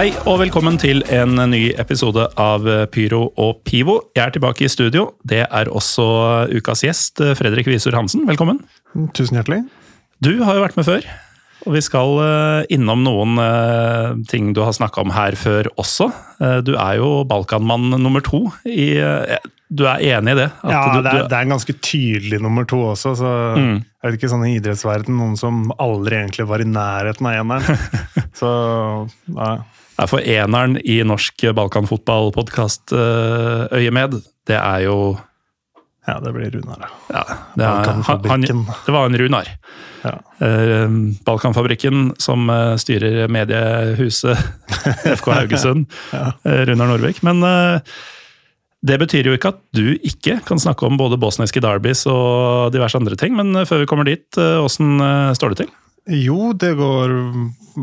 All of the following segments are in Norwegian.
Hei og velkommen til en ny episode av Pyro og Pivo. Jeg er tilbake i studio. Det er også ukas gjest, Fredrik Visor Hansen. Velkommen. Tusen hjertelig. Du har jo vært med før, og vi skal eh, innom noen eh, ting du har snakka om her før også. Eh, Du er jo Balkanmann nummer to. I, du er enig i det? At Ja, du, det er, det er en ganske tydelig nummer to også. så Mm. Jeg vet ikke, sånn i idrettsverden, noen som aldri egentlig var i nærheten av eneren. så ja. For eneren i norsk balkanfotballpodkast Øyemed, det er jo ja, det blir Runar, ja, det, er, han, han, det var en Runar. Ja. Eh, Balkanfabrikken, som eh, styrer mediehuset FK Haugesund. ja. Runar Norvik. Men eh, det betyr jo ikke at du ikke kan snakke om både bosniske derbys og diverse andre ting. Men eh, før vi kommer dit, eh, åssen eh, står det til? Jo, det går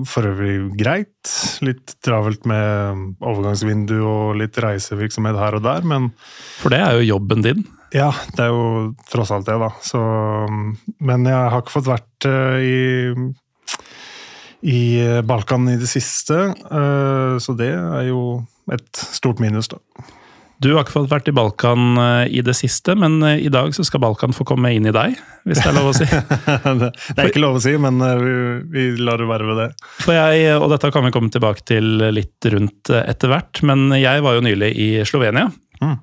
for øvrig greit. Litt travelt med overgangsvindu og litt reisevirksomhet her og der, men For det er jo jobben din. ja, det er jo tross alt det, da. Så, men jeg har ikke fått vært eh, i i Balkan i det siste, eh, så det er jo et stort minus, da. Du har ikke fått vært i Balkan eh, i det siste, men eh, i dag så skal Balkan få komme inn i deg, hvis det er lov å si. det er ikke lov å si, men eh, vi, vi lar det være ved det. For jeg, og dette kan vi komme tilbake til litt rundt etter hvert, men jeg var jo nylig i Slovenia. Mm.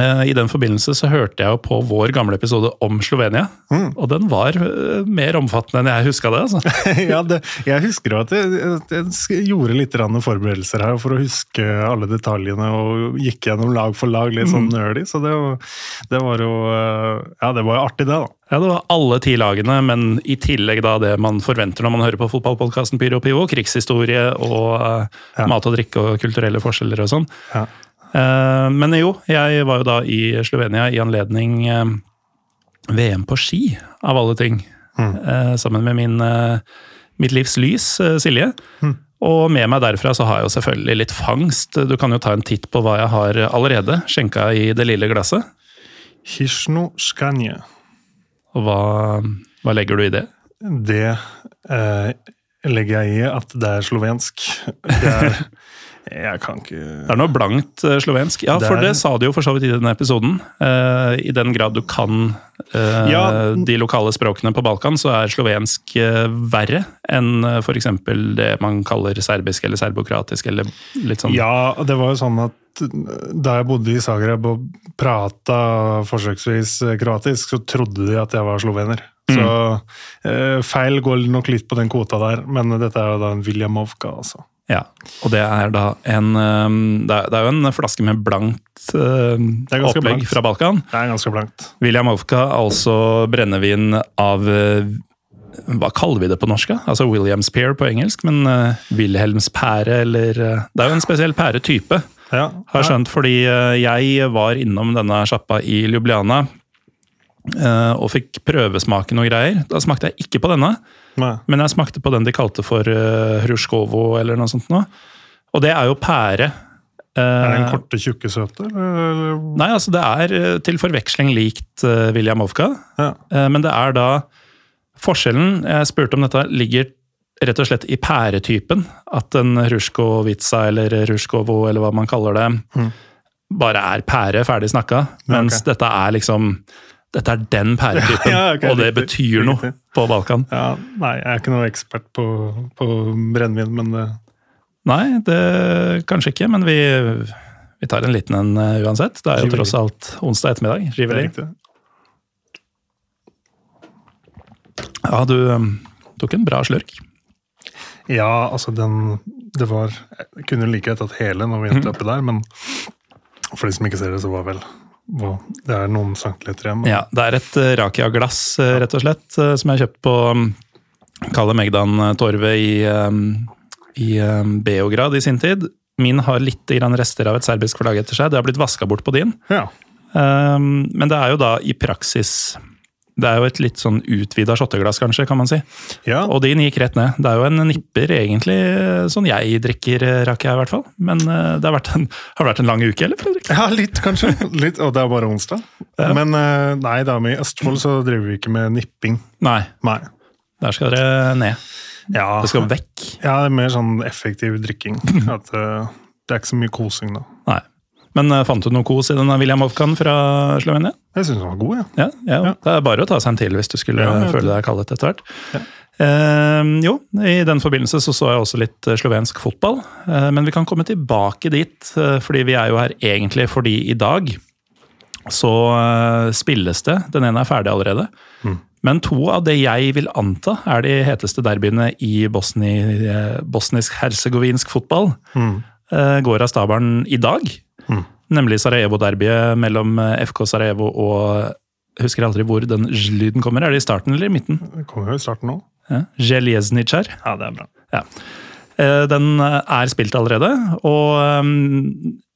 Eh, I den forbindelse så hørte jeg jo på vår gamle episode om Slovenia, Mm. og den var eh, mer omfattende enn jeg huska det. altså. ja, det, jeg husker jo at jeg, jeg gjorde litt forberedelser her for å huske alle detaljene, og gikk gjennom lag for lag litt sånn nerdy, så det, det var jo eh, Ja, det var jo artig, det, da. Ja, Det var alle ti lagene, men i tillegg da det man forventer når man hører på fotballpodkasten Pyro Pivo, krigshistorie og Ja. mat og drikke og kulturelle forskjeller og sånn. Ja. Eh, Men jo, jeg var jo da i Slovenia i anledning eh, VM på ski, av alle ting. Mm. Eh, Sammen med min, mitt livs lys, Silje. Mm. Og med meg derfra så har jeg jo selvfølgelig litt fangst. Du kan jo ta en titt på hva jeg har allerede skjenka i det lille glasset. Hishno Skanje. Og hva, hva legger du i det? Det eh, legger jeg i at det er slovensk. Det er Jeg kan ikke Det er noe blankt eh, slovensk. Ja, Det for det sa du jo for så vidt i denne episoden. Uh, I den grad du kan uh, Ja. de lokale språkene på Balkan, så er slovensk uh, verre enn uh, f.eks. det man kaller serbisk eller serbokratisk, eller litt sånn. Ja, det var jo sånn at da jeg bodde i Zagreb og prata forsøksvis kroatisk, så trodde de at jeg var slovener. Så eh, feil går nok litt på den kvota der, men dette er jo da en Viljamovka, altså. Ja, Og det er da en eh, Det er, jo en flaske med blankt ganske opplegg blankt. fra Balkan. Det er ganske blankt. William Williamovka, altså brennevin av eh, Hva kaller vi det på norsk? Altså Williams pear på engelsk, men Wilhelms pære eller eh, Det er jo en spesiell pæretype, Ja, har jeg skjønt, fordi jeg var innom denne sjappa i Ljubljana og fikk prøvesmake noe greier. Da smakte jeg ikke på denne, Nei. men jeg smakte på den de kalte for uh, Hrushkovo eller noe sånt noe. Og det er jo pære. Er det en Eh, korte, tjukke søte? eller? Nei, altså det er eh, til forveksling likt uh, Williamovka. Ja. Uh, Men det er da Forskjellen jeg spurte om dette, ligger rett og slett i pæretypen. At en Rushkovitsa eller Rushkovo eller hva man kaller det, Mm. bare er pære, ferdig snakka. Mens ok. dette er liksom Dette er den pæretypen, Ja, ok, og det riktig, betyr noe riktig. på Balkan. Ja, nei, jeg er ikke noe ekspert på, på brennevin, men det Nei, det kanskje ikke, men vi, vi tar en liten en uh, uansett. Det er jo tross alt onsdag ettermiddag. er riktig. Ja, du um, tok en bra slurk. Ja, altså den Det var Jeg kunne like godt tatt hele når vi endte oppi der, men for de som ikke ser det, så var vel hva- Det er noen centimeter igjen. Ja, Det er et uh, Rakia-glass, uh, rett og slett, uh, som jeg har kjøpt på um, Kalle Megdan-torvet i, um, i um, Beograd i sin tid. Min har litt grann rester av et serbisk flagg etter seg. Det har blitt vaska bort på din. Ja. Men det er jo da i praksis Det er jo et litt sånn utvida shotteglass, kanskje, kan man si. ja. Og din gikk rett ned. Det er jo en nipper, egentlig, sånn jeg drikker rakk jeg i hvert fall. Men eh, det har vært en, har vært en lang uke, eller, Fredrik? Ja, litt kanskje. Litt, og det er bare onsdag. Men eh, nei, da, med i Østfold så driver vi ikke med nipping. Nei, Nei. der skal dere ned. Ja, Det skal vekk. ja det er mer sånn effektiv drikking. At eh, det er ikke så mye kosing da. Nei. Men eh, fant du noe kos i denne William Ofkan fra Slovenia? Jeg syns den var god. Ja, ja, Ja. Det er bare å ta seg en til hvis du skulle føle deg kallet etter hvert. Ja. Eh, jo, i den forbindelse så så jeg også litt eh, slovensk fotball. Eh, men vi kan komme tilbake dit, eh, fordi vi er jo her egentlig fordi i dag så eh, spilles det. Den ene er ferdig allerede. Mm. Men to av det jeg vil anta er de heteste derbyene i bosni, bosnisk-hercegovinsk fotball, Mm. eh, går av stabelen i dag. Mm. Nemlig Sarajevo-derbyet mellom eh, FK Sarajevo og jeg husker aldri hvor den lyden kommer. Er det i starten eller i midten? Det kommer jo i starten nå. Ja. Ja, det er bra. Ja. Eh, Den eh, er spilt allerede, og eh,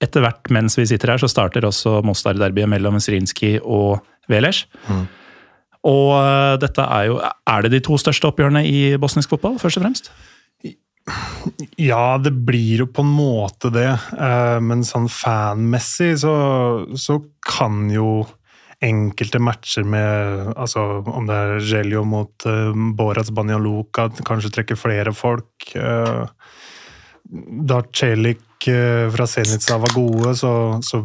etter hvert mens vi sitter her, så starter også Mostar-derbyet mellom Zrinskij og Velers. Mm. Og eh, dette er jo Er det de to største oppgjørene i bosnisk fotball, først og fremst? Ja, det blir jo på en måte det, eh, men sånn fanmessig så, så kan jo enkelte matcher med altså Om det er Gelio mot uh, Boras Banjaluka, kanskje trekker flere folk. eh, da Celik eh, fra Zenica var gode, så, så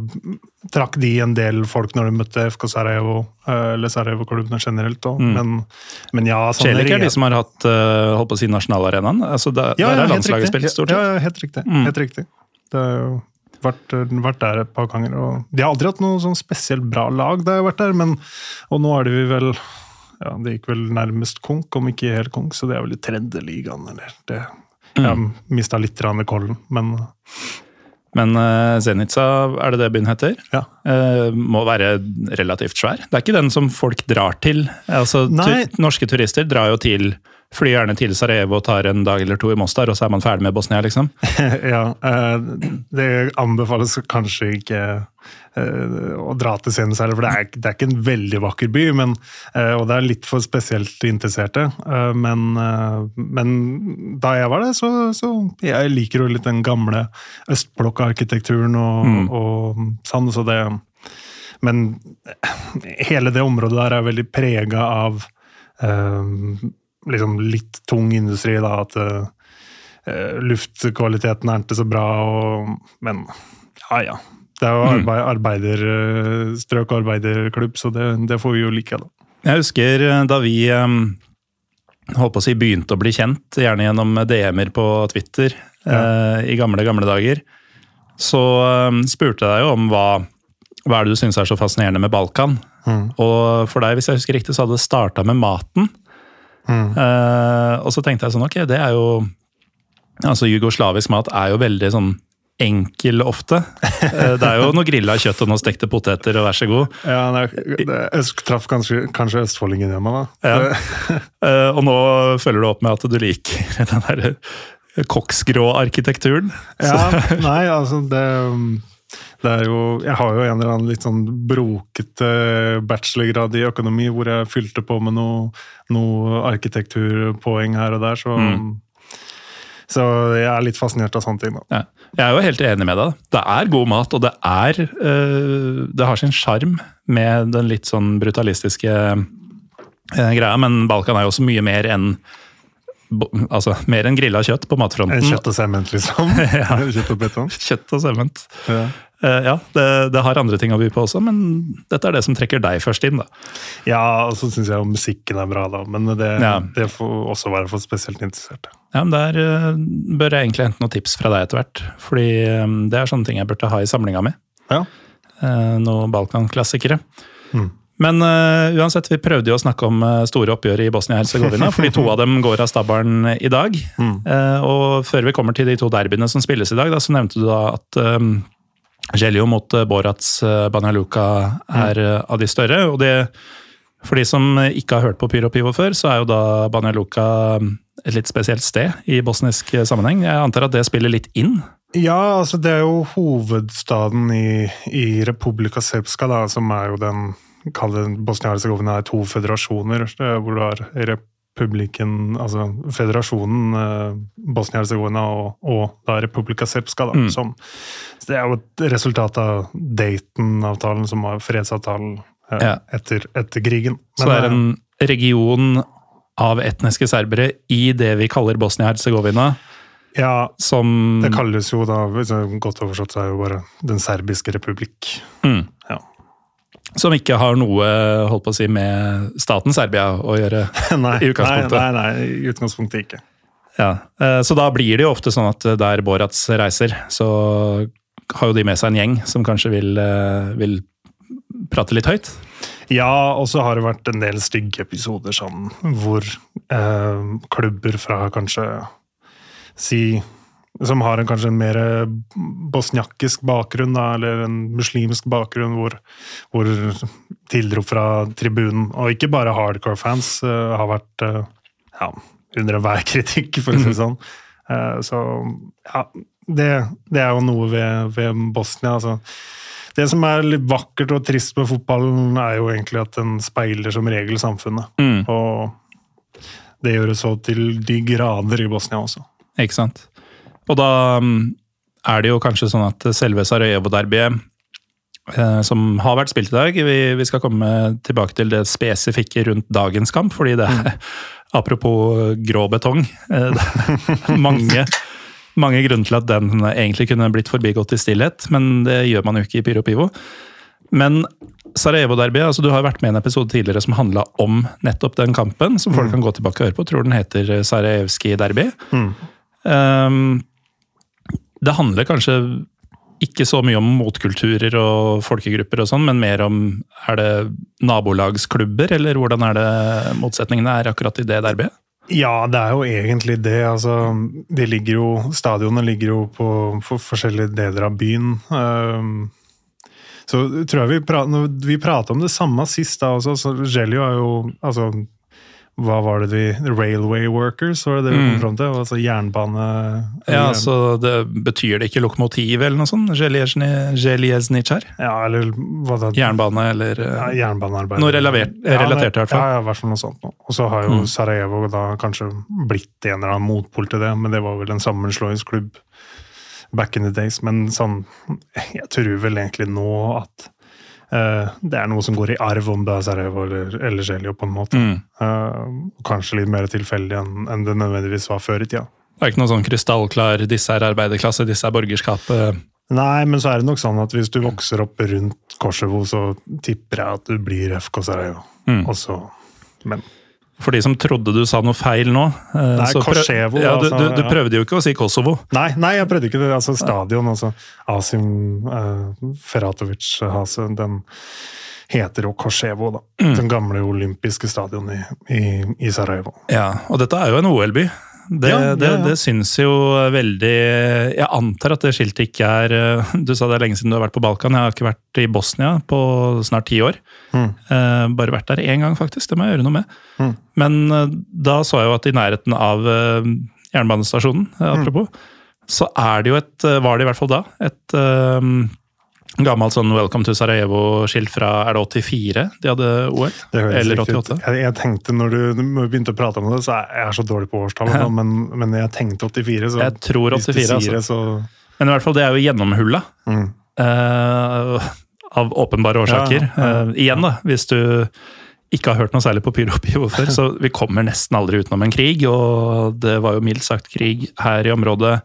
trakk de en del folk når de møtte FK Sarajevo, eh, eller Sarajevo-klubbene generelt. Mm. Men, men ja Celik er de som har hatt uh, holdt på å si nasjonalarenaen. Altså, der, der er landslaget spilt, stort sett. ja, helt riktig. Mm. Helt riktig. Det har jo vært, vært der et par ganger. Og de har aldri hatt noe sånn spesielt bra lag da jeg har vært der, men og nå er de vel ja, Det gikk vel nærmest konk, om ikke helt konk, så det er vel i tredje ligaen, eller det Jeg har mista litt kollen, men Men uh, Zenica, er det det byen heter? ja. Eh, må være relativt svær. Det er ikke den som folk drar til. Altså, tu norske turister drar jo til Flyr gjerne til Sarajevo og tar en dag eller to i Mostar, og så er man ferdig med Bosnia, liksom. ja, eh, det anbefales kanskje ikke eh, å dra til Senus heller, for det er, det er ikke en veldig vakker by. Men, eh, og det er litt for spesielt interesserte. Men, men da jeg var der, så, så jeg liker jo litt den gamle østblokkarkitekturen og, og sånn. Så det Men hele det området der er veldig prega av eh, liksom litt tung industri, da. At eh, eh, luftkvaliteten er ikke så bra, og, men ja ja. Det er jo arbeid, arbeiderstrøk og arbeiderklubb, så det, det får vi jo like, da. Jeg husker eh, da vi um, holdt på å si begynte å bli kjent, gjerne gjennom DM-er på Twitter eh, i gamle, gamle dager, så um, spurte jeg deg jo om hva, hva er det du syns er så fascinerende med Balkan. Mm. Og for deg, hvis jeg husker riktig, så hadde det starta med maten. Mm. Eh, og så tenkte jeg sånn, ok, det er jo Altså, jugoslavisk mat er jo veldig sånn enkel ofte. Eh, det er jo noe grilla kjøtt og noe stekte poteter, og vær så god. Ja, øst, traff kanskje, kanskje østfoldingen hjemme, da. Ja. Eh, og nå følger du opp med at du liker den der koksgrå arkitekturen. Ja, nei, altså det, det er jo Jeg har jo en eller annen litt sånn brokete bachelorgrad i økonomi hvor jeg fylte på med noe, noe arkitekturpoeng her og der, så Så jeg er litt fascinert av sånne ting, da. Ja. Jeg er jo helt enig med deg. Det er god mat, og det er øh, Det har sin sjarm med den litt sånn brutalistiske øh, greia, men Balkan er jo også mye mer enn Altså, mer enn grilla kjøtt på matfronten. Kjøtt og sement, liksom. Ja. Kjøtt og beton. Kjøtt og sement. Ja. Eh, ja, det, det har andre ting å by på også, men dette er det som trekker deg først inn, da. Ja, og så syns jeg jo musikken er bra, da. Men det, Ja. det får også være for spesielt interesserte. Ja, men Der uh, bør jeg egentlig hente noen tips fra deg etter hvert. Fordi um, det er sånne ting jeg burde ha i samlinga mi. Ja. Uh, noen Balkan-klassikere. Mm. Men uh, uansett, vi prøvde jo å snakke om store oppgjør i Bosnia-Hercegovina, fordi to av dem går av stabelen i dag. Mm. Uh, og før vi kommer til de to derbyene som spilles i dag, da, så nevnte du da at um, Gelio mot Borats Banja Luka er mm. av de større. og det for de som ikke har hørt på Pyro Pivo før, så er jo da Banja Luka et litt spesielt sted i bosnisk sammenheng. Jeg antar at det spiller litt inn? Ja, altså det er jo hovedstaden i, i Republika Srpska, da, som er jo den Bosnia-Hercegovina er to federasjoner, hvor du har republikken Altså federasjonen eh, Bosnia-Hercegovina og, og, da Republika Srpska, da. Mm. Som, det er jo et resultat av Dayton-avtalen, som var fredsavtalen eh, ja. etter, etter, krigen. Men, Så det er en region av etniske serbere i det vi kaller Bosnia-Hercegovina? Ja, som, det kalles jo da, godt oversatt, så er jo bare Den serbiske republikk. Mm. Som ikke har noe holdt på å si, med staten Serbia å gjøre nei, i utgangspunktet? Nei, nei, nei, i utgangspunktet ikke. Ja, eh, Så da blir det jo ofte sånn at der Borats reiser, så har jo de med seg en gjeng som kanskje vil, eh, vil prate litt høyt? Ja, og så har det vært en del stygge episoder sånn hvor eh, klubber fra kanskje si som har en, kanskje en mer bosniakisk bakgrunn, da, eller en muslimsk bakgrunn, hvor, hvor tilrop fra tribunen, og ikke bare hardcore-fans, uh, har vært uh, ja, under enhver kritikk, for å si det sånn. Uh, så ja, det, det, er jo noe ved, ved Bosnia. altså. Det som er litt vakkert og trist med fotballen, er jo egentlig at den speiler som regel samfunnet. Mm. Og det gjør det så til de grader i Bosnia også. Ikke sant. Og da mm, er det jo kanskje sånn at selve Sarajevo-derbyet, eh, som har vært spilt i dag vi, skal komme tilbake til det spesifikke rundt dagens kamp, fordi det er mm. Apropos grå betong. Eh, mange, mange grunner til at den egentlig kunne blitt forbigått i stillhet, men det gjør man jo ikke i Pyro Pivo. Men Sarajevo-derbyet, altså du har vært med i en episode tidligere som handla om nettopp den kampen, som folk mm. kan gå tilbake og høre på. Tror den heter Sarajevskij derby. Mm. Um, det handler kanskje ikke så mye om motkulturer og folkegrupper og sånn, men mer om er det nabolagsklubber, eller hvordan er det motsetningene er akkurat i det derbyet? Ja, det er jo egentlig det. Altså, de ligger jo, stadionene ligger jo på for forskjellige deler av byen. Um, så tror jeg vi, pra, vi prata om det samme sist da også. så er jo altså, hva var det de Railway workers, var det mm. det vi kom fram til? Altså jernbane... Ja, så det betyr det ikke lokomotiv eller noe sånt? Zeljesnitsjar? Ja, eller hva det Jernbane eller eh, ja, Jernbanearbeid. Noe relatert, i hvert fall. Ja, i hvert fall noe sånt. Og så har jo mm. Sarajevo da kanskje blitt en eller annen motpol til det, men det var vel en sammenslåingsklubb back in the days. Men sånn, jeg tror vel egentlig nå at det er noe som går i arv, om det er Sarajevo eller, eller Gelio, på en måte. Mm. Uh, kanskje litt mer tilfeldig enn, enn det nødvendigvis var før i tida. Det er ikke noe sånn krystallklar 'disse er arbeiderklasse, disse er borgerskap'? Nei, men så er det nok sånn at hvis du vokser opp rundt Kosovo, så tipper jeg at du blir FK Sarajevo. Mm. Også, men for de som trodde du sa noe feil nå. Eh, nei, Korsevo. Ja, du, du, du, prøvde jo ikke å si Kosovo. Nei, nei jeg prøvde ikke det. Altså stadion, altså Asim uh, Feratovic Hase, den heter jo Korsevo, da. Mm. Den gamle olympiske stadion i, i, i, Sarajevo. Ja, og dette er jo en OL-by. Det, ja, ja, ja. det, syns jo veldig Jeg antar at det skiltet ikke er eh, Du sa det er lenge siden du har vært på Balkan. Jeg har ikke vært i Bosnia på snart ti år. Mm. Eh, bare vært der én gang, faktisk. Det må jeg gjøre noe med. Mm. Men eh, da så jeg jo at i nærheten av jernbanestasjonen, apropos, mm. så er det jo et Var det i hvert fall da et Gammelt sånn 'Welcome to Sarajevo'-skilt fra er det 84 de hadde OL? Eller 88? Jeg, jeg, tenkte når du begynte å prate om det, så er jeg så dårlig på årstallet, ja. men, men, jeg tenkte 84. Så jeg tror 84, altså. Det, så... Men i hvert fall, det er jo gjennomhulla. Mm. Uh, av åpenbare årsaker. Ja, ja. Uh, igjen, da, hvis du ikke har hørt noe særlig på Pyro Pivo før, så vi kommer nesten aldri utenom en krig. Og det var jo mildt sagt krig her i området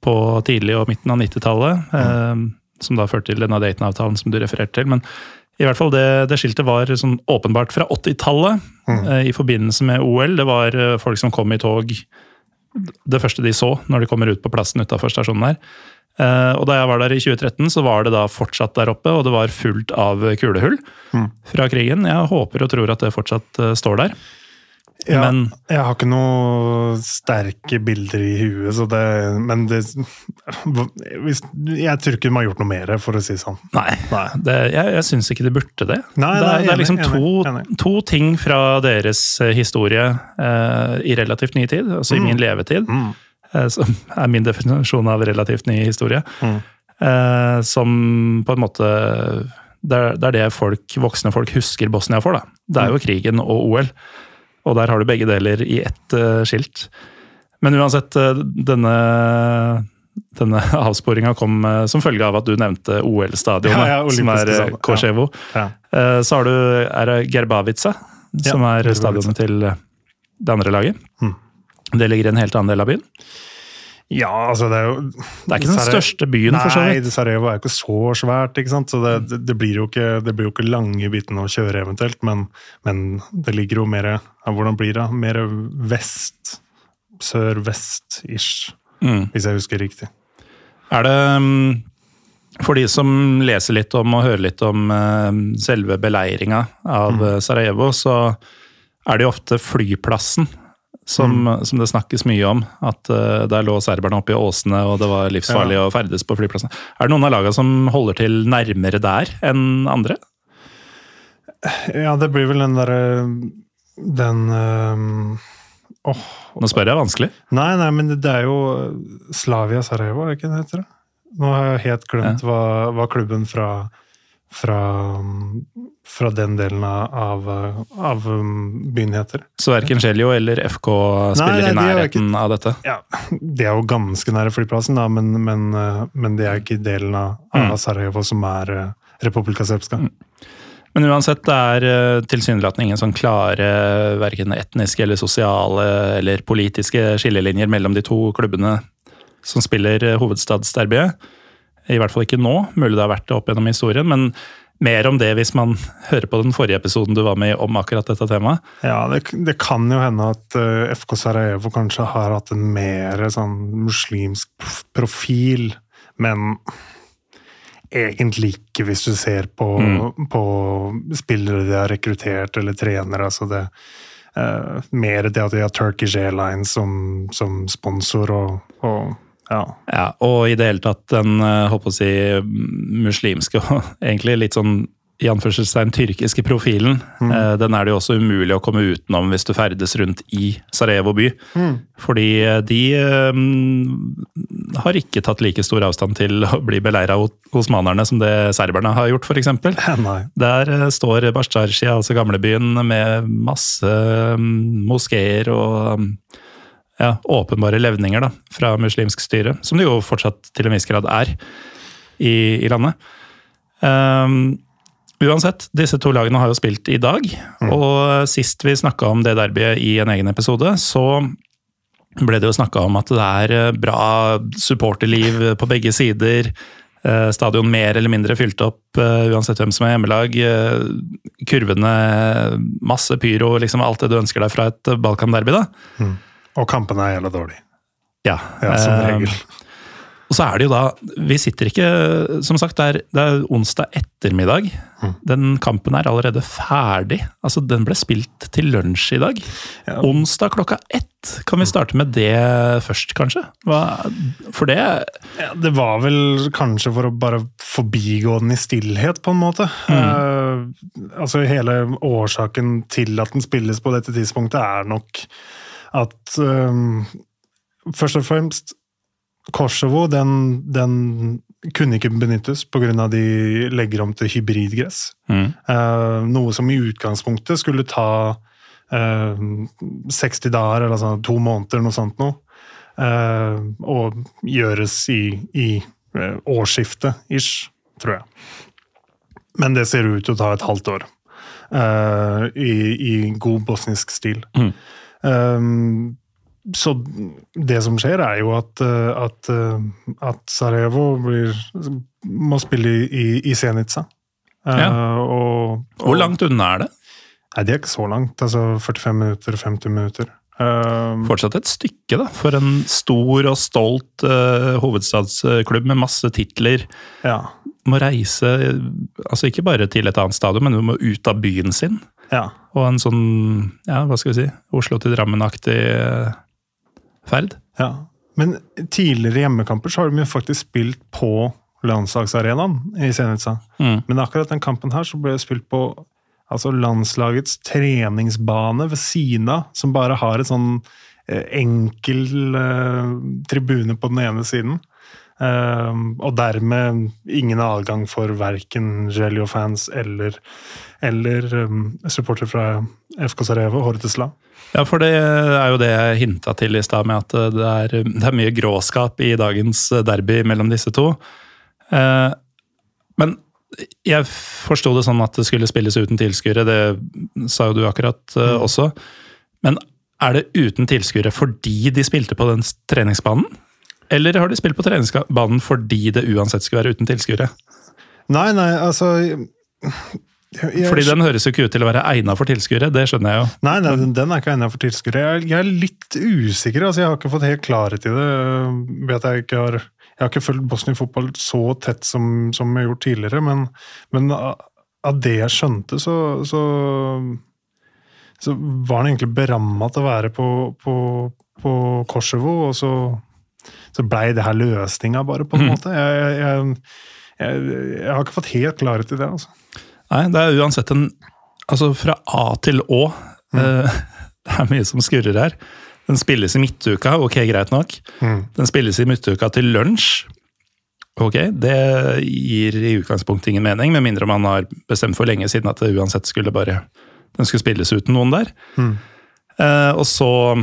på tidlig og midten av 90-tallet. Mm. Uh, som da førte til denne Dayton-avtalen som du refererte til. Men i hvert fall det, det skiltet var sånn åpenbart fra 80-tallet mm. eh, i forbindelse med OL. Det var eh, folk som kom i tog det første de så når de kommer ut på plassen utafor stasjonen der. Eh, og da jeg var der i 2013, så var det da fortsatt der oppe, og det var fullt av kulehull fra krigen. Jeg håper og tror at det fortsatt eh, står der. Ja, Men- jeg har ikke noe sterke bilder i huet, så det Men det hvis, Jeg tror ikke de har gjort noe mer, for å si det sånn. Nei, det, jeg, jeg syns ikke de burde det. Nei, det, nei, er, det er enig, liksom to, enig, enig. to ting fra deres eh, historie eh, i relativt ny tid, altså i min levetid, Mm. eh, som er min definisjon av relativt ny historie, Mm. eh, som på en måte det er, det er folk, voksne folk husker Bosnia for. da. Det Mm. er jo krigen og OL, og der har du begge deler i ett uh, skilt. Men uansett, eh, denne, denne avsporinga kom eh, som følge av at du nevnte OL-stadionet, Ja, ja, som er Korsevo. Ja. Så har du, er Gerbavica, som er stadionet til det andre laget. Mm. Det ligger i en helt annen del av byen. Ja, altså det er jo Det er ikke den største byen, for så vidt. Nei, Sarajevo er jo ikke så svært, ikke sant? så det, det, det, blir jo ikke, det blir jo ikke lange bitene å kjøre eventuelt, men, men det ligger jo mer ja, Hvordan blir det? Mer vest, sør-vest-ish, Mm. hvis jeg husker riktig. Er det mm, For de som leser litt om og hører litt om eh, selve beleiringa av Mm. eh, Sarajevo, så er det jo ofte flyplassen som, Mm. som det snakkes mye om. At uh, der lå serberne oppe i åsene, og det var livsfarlig å ferdes på flyplassen. Er det noen av lagene som holder til nærmere der enn andre? Ja, det blir vel den derre Den øhm, Åh Nå spør jeg vanskelig. Nei, nei, men det er jo Slavia Sarajevo, er ikke det heter? det? Nå har jeg helt glemt hva, hva klubben fra fra, fra den delen av, av um, byen heter. Så verken Celio eller FK spiller nei, i de ikke, nærheten av dette. Ja, Det er jo ganske nære flyplassen, da, men, men, uh, men det er ikke delen av, av Mm. Sarajevo som er uh, Republika Srpska. Men uansett, det er eh, tilsynelatende ingen sånn klare verken etniske eller sosiale eller politiske skillelinjer mellom de to klubbene som spiller eh, hovedstadsderbyet. I hvert fall ikke nå, mulig det har vært det opp gjennom historien, men mer om det hvis man hører på den forrige episoden du var med om akkurat dette temaet. Ja, det, det kan jo hende at uh, FK Sarajevo kanskje har hatt en mer sånn muslimsk profil, men egentlig ikke hvis du ser på, på spillere de har rekruttert eller trenere. Altså det, uh, mer det at de har Turkish Airlines som, som sponsor og, og ja. Ja, og i det hele tatt den eh, å si, muslimske og egentlig litt sånn i anførselstegn tyrkiske profilen, Mm. den er det jo også umulig å komme utenom hvis du ferdes rundt i Sarajevo by. Fordi eh, de um, har ikke tatt like stor avstand til å bli beleira av osmanerne som det serberne har gjort, f.eks. Der eh, står Bashtarshia, altså gamlebyen, med masse mm, moskeer og mm, ja, åpenbare levninger da, fra muslimsk styre, som det jo fortsatt til en viss grad er i, i landet. Um, uansett, disse to lagene har jo spilt i dag, og sist vi snakka om det derbyet i en egen episode, så ble det jo snakka om at det er eh, bra supporterliv på begge sider. Eh, Stadion mer eller mindre fylt opp, eh, uansett hvem som er hjemmelag. Kurvene, masse pyro, liksom alt det du ønsker deg fra et Balkan-derby. da. Og kampene er jævla dårlige. Ja, Ja, som eh, regel. Og så er det jo da Vi sitter ikke Som sagt, det er, det er onsdag ettermiddag. Mm. Den kampen er allerede ferdig. Altså, Den ble spilt til lunsj i dag. Ja. Onsdag klokka ett. Kan vi starte med det først, kanskje? Hva, for det Ja, det var vel kanskje for å bare forbigå den i stillhet, på en måte. Eh, altså Hele årsaken til at den spilles på dette tidspunktet, er nok at um, Først og fremst Kosovo den, den kunne ikke benyttes pga. de legger om til hybridgress. mm. Uh, noe som i utgangspunktet skulle ta uh, 60 dager, eller sånn, to måneder, noe sånt noe. Uh, og gjøres i, i eh, årsskiftet, ish, tror jeg. Men det ser ut til å ta et halvt år. i, I god bosnisk stil. Mm. Eh, så det som skjer, er jo at, eh, at, eh, at Sarajevo blir, må spille i, i, Senica. Ja. Eh, Ja. og, Hvor langt unna er det? Nei, det er ikke så langt. Altså 45 minutter, 50 minutter. Um, Fortsatt et stykke, da, for en stor og stolt uh, hovedstadsklubb med masse titler. ja, Må reise altså ikke bare til et annet stadion, men du må ut av byen sin. Ja. Og en sånn, ja, hva skal vi si, Oslo til Drammen-aktig eh, ferd. Ja. Men tidligere hjemmekamper så har de jo faktisk spilt på landslagsarenaen i Senica. Mm. Men akkurat den kampen her så ble det spilt på altså landslagets treningsbane ved siden av, som bare har en sånn eh, enkel eh, tribune på den ene siden. Eh, og dermed ingen adgang for verken Gelio-fans eller, eller supporter supportere fra FK Sarajevo, Hortesla. Ja, for det er jo det jeg hinta til i stad, med at eh, det er, det er mye gråskap i dagens derby mellom disse to. Eh, men jeg forsto det sånn at det skulle spilles uten tilskuere, det sa jo du akkurat eh, også. Men er det uten tilskuere fordi de spilte på den treningsbanen? Eller har de spilt på treningsbanen fordi det uansett skulle være uten tilskuere? Nei, nei, altså jeg, jeg, Fordi den høres jo ikke ut til å være egna for tilskuere, det skjønner jeg jo. Nei, nei, den- den er ikke egnet for tilskuere. Jeg, jeg er litt usikker. altså Jeg har ikke fått helt klarhet i det. Vet jeg ikke har jeg har ikke fulgt Bosnia-fotball så tett som, som jeg har gjort tidligere, men, men av av det jeg skjønte, så, så, så var den egentlig beramma til å være på, på, på Kosovo, og så, så blei det her løsninga, bare, på en måte. Jeg, jeg, jeg, jeg, har ikke fått helt klarhet i det, altså. Nei, det er uansett en Altså, fra A til Å. eh, det er mye som skurrer her. Den spilles i midtuka, ok, greit nok. Mm. Den spilles i midtuka til lunsj. Ok, det gir i utgangspunktet ingen mening, med mindre man har bestemt for lenge siden at det uansett skulle bare Den skulle spilles uten noen der. Mm. Eh, og så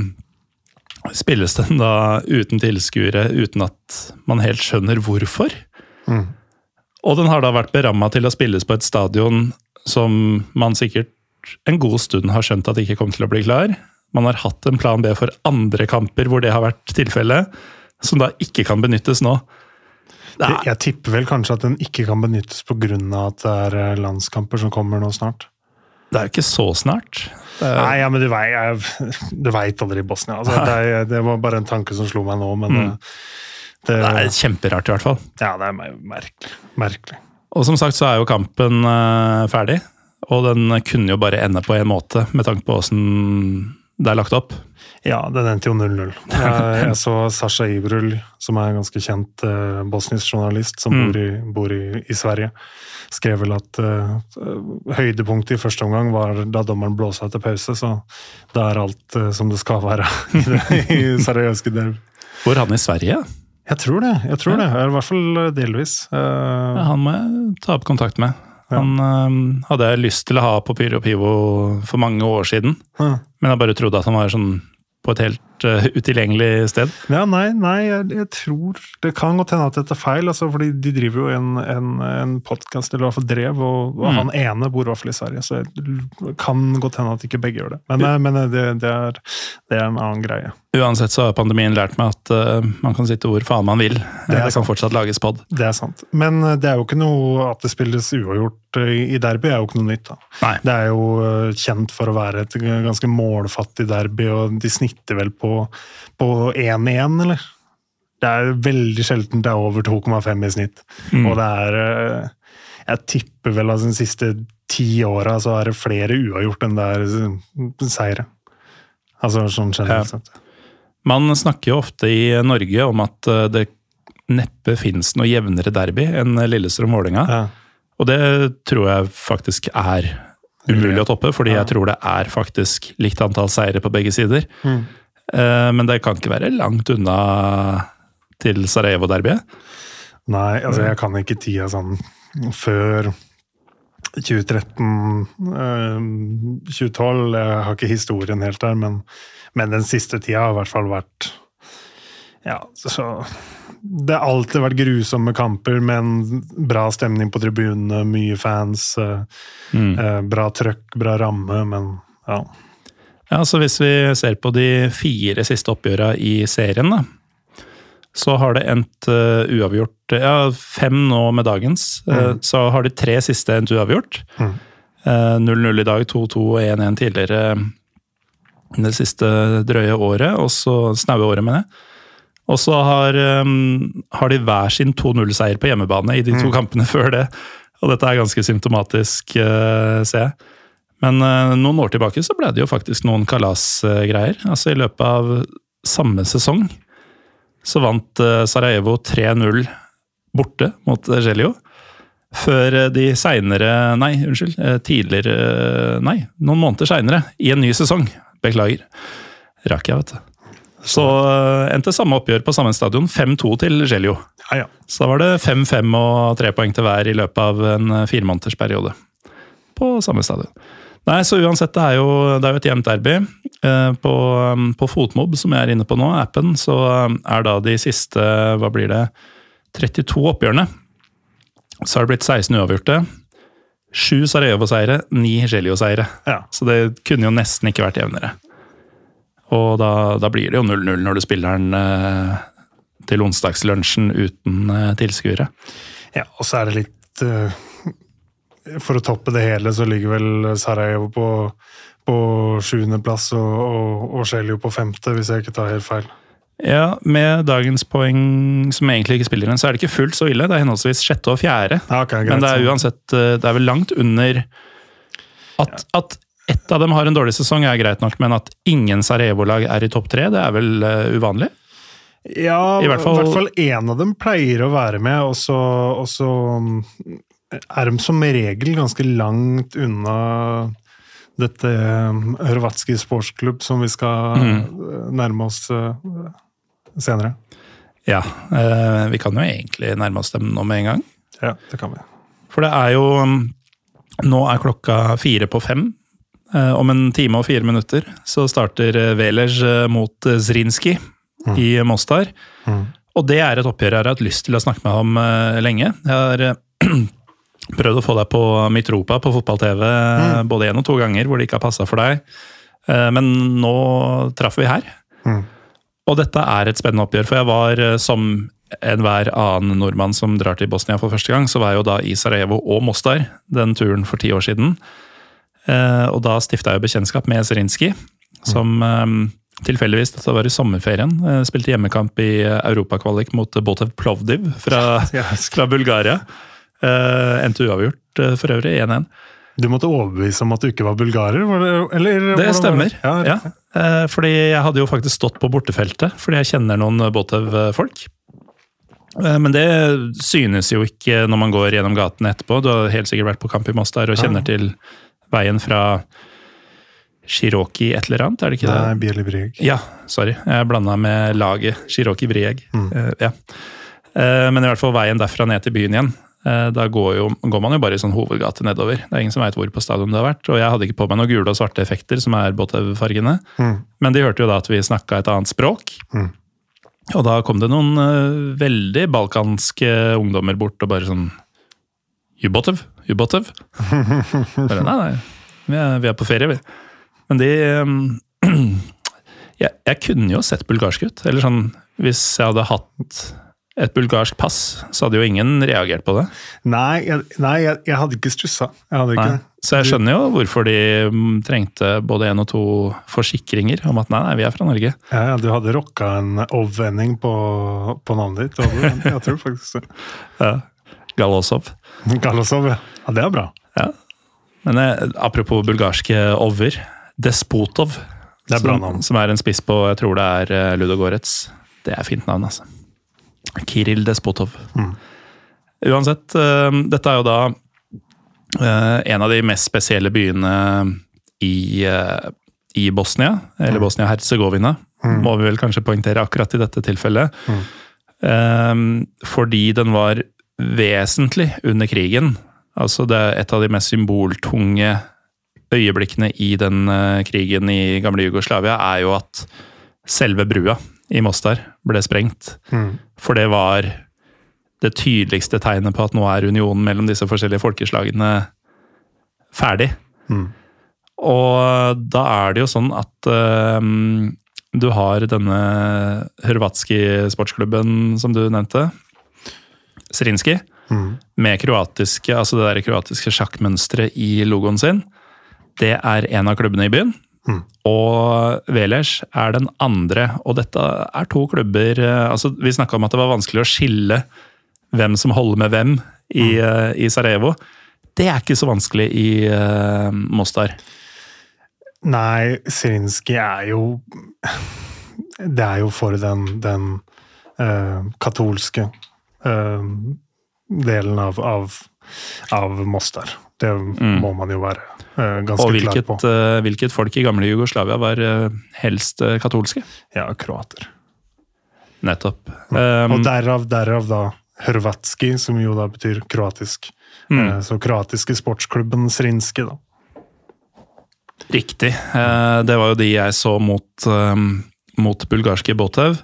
spilles den da uten tilskuere, uten at man helt skjønner hvorfor. Mm. Og den har da vært beramma til å spilles på et stadion som man sikkert en god stund har skjønt at ikke kom til å bli klar. Man har hatt en plan B for andre kamper hvor det har vært tilfellet, som da ikke kan benyttes nå. Jeg, er, tipper vel kanskje at den ikke kan benyttes pga. at det er eh, landskamper som kommer nå snart. Det er jo ikke så snart. Er, Nei, ja, men du veit, aldri i Bosnia. Altså, det, det var bare en tanke som slo meg nå, men Mm. det, det, det er kjemperart, i hvert fall. Ja, det er merkelig. Merkelig. Og som sagt så er jo kampen uh, ferdig, og den kunne jo bare ende på en måte, med tanke på åssen det er lagt opp. Ja, den endte jo 0-0. Jeg, jeg så Sasha Ibrul, som er en ganske kjent uh, bosnisk journalist som Mm. bor, i, bor i, i Sverige, skrev vel at eh, høydepunktet i første omgang var da dommeren blåsa etter pause, så da er alt eh, som det skal være i, det, i Sarajevskij derby. Hvor han i Sverige? Jeg tror det. jeg tror det, I hvert fall delvis. Ja, han må jeg ta opp kontakt med. Ja. Han eh, hadde jeg lyst til å ha på Pyro Pivo for mange år siden, ja. men jeg bare trodde at han var sånn på et helt eh, utilgjengelig sted. Ja, nei, nei jeg, jeg tror Det kan godt hende at dette er feil, altså, fordi de driver jo en, en, en podkast, eller i hvert fall drev, og, og Mm. han ene bor i hvert fall i Sverige, så det kan godt hende at ikke begge gjør det. Men, eh, men det, det, er, det er en annen greie. Uansett så har pandemien lært meg at uh, man kan sitte hvor faen man vil. Det, det kan fortsatt lages pod. Det er sant. Men eh, det er jo ikke noe at det spilles uavgjort eh, i derby, er jo ikke noe nytt. da. Nei. Det er jo eh, kjent for å være et ganske målfattig derby, og de snitter vel på på 1-1, eller? Det er veldig sjelden det er over 2,5 i snitt. Mm. Og det er eh, Jeg tipper vel at de siste ti åra så er det flere uavgjort enn det er eh, seire. Altså sånn generelt Ja. Man snakker jo ofte i Norge om at eh, det neppe fins noe jevnere derby enn Lillestrøm-Vålerenga. Ja. Og det tror jeg faktisk er umulig å toppe, fordi Ja. jeg tror det er faktisk likt antall seire på begge sider. Mm. Eh, Men det kan ikke være langt unna til Sarajevo-derbyet. Nei, altså jeg kan ikke tida sånn før 2013, eh, 2012. Jeg har ikke historien helt der, men, men den siste tida har i hvert fall vært Ja, så Det har alltid vært grusomme kamper, men bra stemning på tribunene, mye fans, eh, Mm. eh, bra trøkk, bra ramme, men ja. Ja, så Hvis vi ser på de fire siste oppgjørene i serien, da, så har det endt uh, uavgjort Ja, fem nå med dagens. eh, Så har de tre siste endt uavgjort. Mm. Eh, 0-0 i dag, 2-2 og 1-1 tidligere det siste drøye året, og så snaue året, mener jeg. Og så har, um, har de hver sin 2-0-seier på hjemmebane i de to kampene før det. Og dette er ganske symptomatisk, uh, ser jeg. Men uh, noen år tilbake så ble det jo faktisk noen kalasgreier. altså I løpet av samme sesong så vant uh, Sarajevo 3-0 borte mot Gelio. Før uh, de seinere Nei, unnskyld. Tidligere Nei, noen måneder seinere, i en ny sesong. Beklager. Rakk jeg, vet du. Så endte samme oppgjør på samme stadion. 5-2 til Gelio. Ja, ja. Så da var det 5-5 og tre poeng til hver i løpet av en eh, firemånedersperiode. På samme stadion. Nei, så uansett, det er jo, det er jo et jevnt derby. Eh, På, um, på Fotmob, som jeg er inne på nå, appen, så um, er da de siste, hva blir det, 32 oppgjørene. Så har det blitt 16 uavgjorte. Sju Sarajevo-seire, ni Gelio-seire. Ja. Så det kunne jo nesten ikke vært jevnere. Og da, da blir det jo 0-0 når du spiller den eh, til onsdagslunsjen uten eh, tilskuere. Ja, og så er det litt eh, For å toppe det hele, så ligger vel Sarajevo på, på sjuendeplass og, og, og Sjeljo på femte, hvis jeg ikke tar helt feil. Ja, Med dagens poeng, som egentlig ikke spiller inn, så er det ikke fullt så ille. Det er henholdsvis sjette og fjerde. okay. Men det er uansett eh, Det er vel langt under At, at ett av dem har en dårlig sesong, er greit nok, men at ingen Sarajevo-lag er i topp tre, det er vel uh, uvanlig? Ja, I hvert fall- én av dem pleier å være med, og så, og så mm, er de som regel ganske langt unna dette um, Hrvatski sportsklubb som vi skal Mm. eh, nærme oss eh, senere. Ja. eh, vi kan jo egentlig nærme oss dem nå med en gang. Ja, det kan vi. For det er jo mm, Nå er klokka fire på fem. Eh, Om en time og fire minutter så starter Velez eh, mot Zrinski Zrinski i Mostar. Og det er et oppgjør jeg har hatt lyst til å snakke med ham eh, lenge. Jeg har eh, prøvd å få deg på Mitropa på fotball-TV mm. både én og to ganger hvor det ikke har passa for deg. Eh, Men nå traff vi her. Og dette er et spennende oppgjør, for jeg var eh, som enhver annen nordmann som drar til Bosnia for første gang, så var jeg jo da i Sarajevo og Mostar den turen for ti år siden. Eh, Og da stifta jeg bekjentskap med Zrinskij, som mm. tilfeldigvis, dette var i sommerferien, spilte hjemmekamp i europakvalik mot Botev Plovdiv fra, fra Bulgaria. Eh, Endte uavgjort uh, for øvrig, 1-1. Du måtte overbevise om at du ikke var bulgarer? Det, eller, Det hvordan Det? stemmer. Ja, Ja, Uh, fordi jeg hadde jo faktisk stått på bortefeltet, fordi jeg kjenner noen Botev-folk. Men det synes jo ikke når man går gjennom gatene etterpå. Du har helt sikkert vært på kamp i Mostar og kjenner til veien fra Shiroki et eller annet, er det ikke det? Nei, Bieli Brieg. Ja, sorry. Jeg blanda med laget Shiroki Brieg. Mm. ja. Men i hvert fall veien derfra ned til byen igjen. Eh, Da går, jo, går man jo bare i sånn hovedgate nedover. Det er ingen som veit hvor på stadion det har vært. Og jeg hadde ikke på meg noen gule og svarte effekter, som er Botev-fargene. Men de hørte jo da at vi snakka et annet språk. Og da kom det noen uh, veldig balkanske ungdommer bort og bare sånn? Jubotev? Bare, nei, nei. Vi er, vi er på ferie, vi. Men de um, jeg, jeg kunne jo sett bulgarsk ut. Eller sånn, hvis jeg hadde hatt et bulgarsk pass, så hadde jo ingen reagert på det. Nei, jeg, nei jeg, jeg hadde ikke stussa. Jeg Så jeg skjønner jo hvorfor de mm, trengte både én og to forsikringer om at nei, nei, vi er fra Norge. Ja, ja, du hadde rocka en ov-vending på, på navnet ditt. du. Jeg tror faktisk det. Ja. Galosov. Galosov, ja. ja. Det er bra. Ja. Men eh, apropos bulgarske over. Despotov. Det er bra som. Som er en spiss på, jeg tror det er eh, Ludogorets. Det er fint navn, altså. Kiril Despotov. Mm. Uansett, eh, dette er jo da eh, en av de mest spesielle byene i, eh, i Bosnia, eller Bosnia-Hercegovina, må vi vel kanskje poengtere akkurat i dette tilfellet. Eh, fordi den var vesentlig under krigen. Altså det er et av de mest symboltunge øyeblikkene i den krigen i gamle Jugoslavia, er jo at selve brua i Mostar ble sprengt. For det var det tydeligste tegnet på at nå er unionen mellom disse forskjellige folkeslagene ferdig. Og da er det jo sånn at um, du har denne hrvatski sportsklubben som du nevnte, Zrinski, med kroatiske, altså det der kroatiske sjakkmønsteret i logoen sin. Det er en av klubbene i byen. Og Velers er den andre. Og dette er to klubber eh, altså Vi snakka om at det var vanskelig å skille hvem som holder med hvem i, eh, i Sarajevo. Det er ikke så vanskelig i uh, Mostar. Nei, Zrinski er jo Det er jo for den, den uh, katolske uh, delen av, av, av Mostar. Det må man jo være Og klar hvilket, på. Og hvilket folk i gamle Jugoslavia var eh, helst eh, katolske? Ja, kroater. Nettopp. Um, Og derav, derav da Hrvatski, som jo da betyr kroatisk. Mm. Eh, Så kroatiske sportsklubben Srinske, da. Riktig. Eh, Det var jo de jeg så mot, eh, mot bulgarske Botev.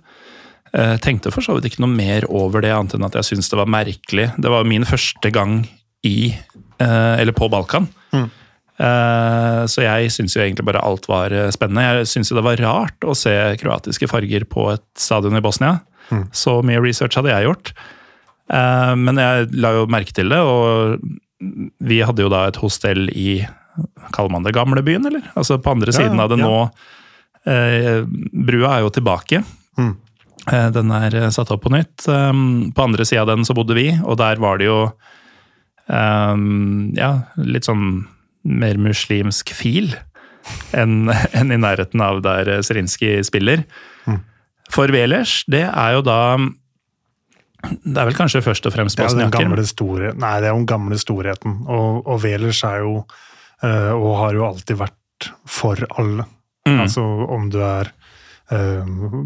Eh, Tenkte for så vidt ikke noe mer over det, annet enn at jeg syntes det var merkelig. Det var min første gang i, eh, eller på Balkan. Eh, Så jeg syns jo egentlig bare alt var eh, spennende. Jeg syns jo det var rart å se kroatiske farger på et stadion i Bosnia. Så mye research hadde jeg gjort. Eh, Men jeg la jo merke til det, og vi hadde jo da et hostell i Kaller man det gamlebyen, eller? Altså på andre Ja, siden av det ja. nå. Eh, brua er jo tilbake. Mm. Eh, den er eh, satt opp på nytt. På andre sida av den så bodde vi, og der var det jo ja, litt sånn mer muslimsk fil enn en i nærheten av der Zrinskij spiller. spiller. For Velers, det er jo da Det er vel kanskje først og fremst er bosniaker. gamle nei, det er den gamle storheten. Og, og Velers er jo eh, Og har jo alltid vært for alle. Mm. Altså om du er eh,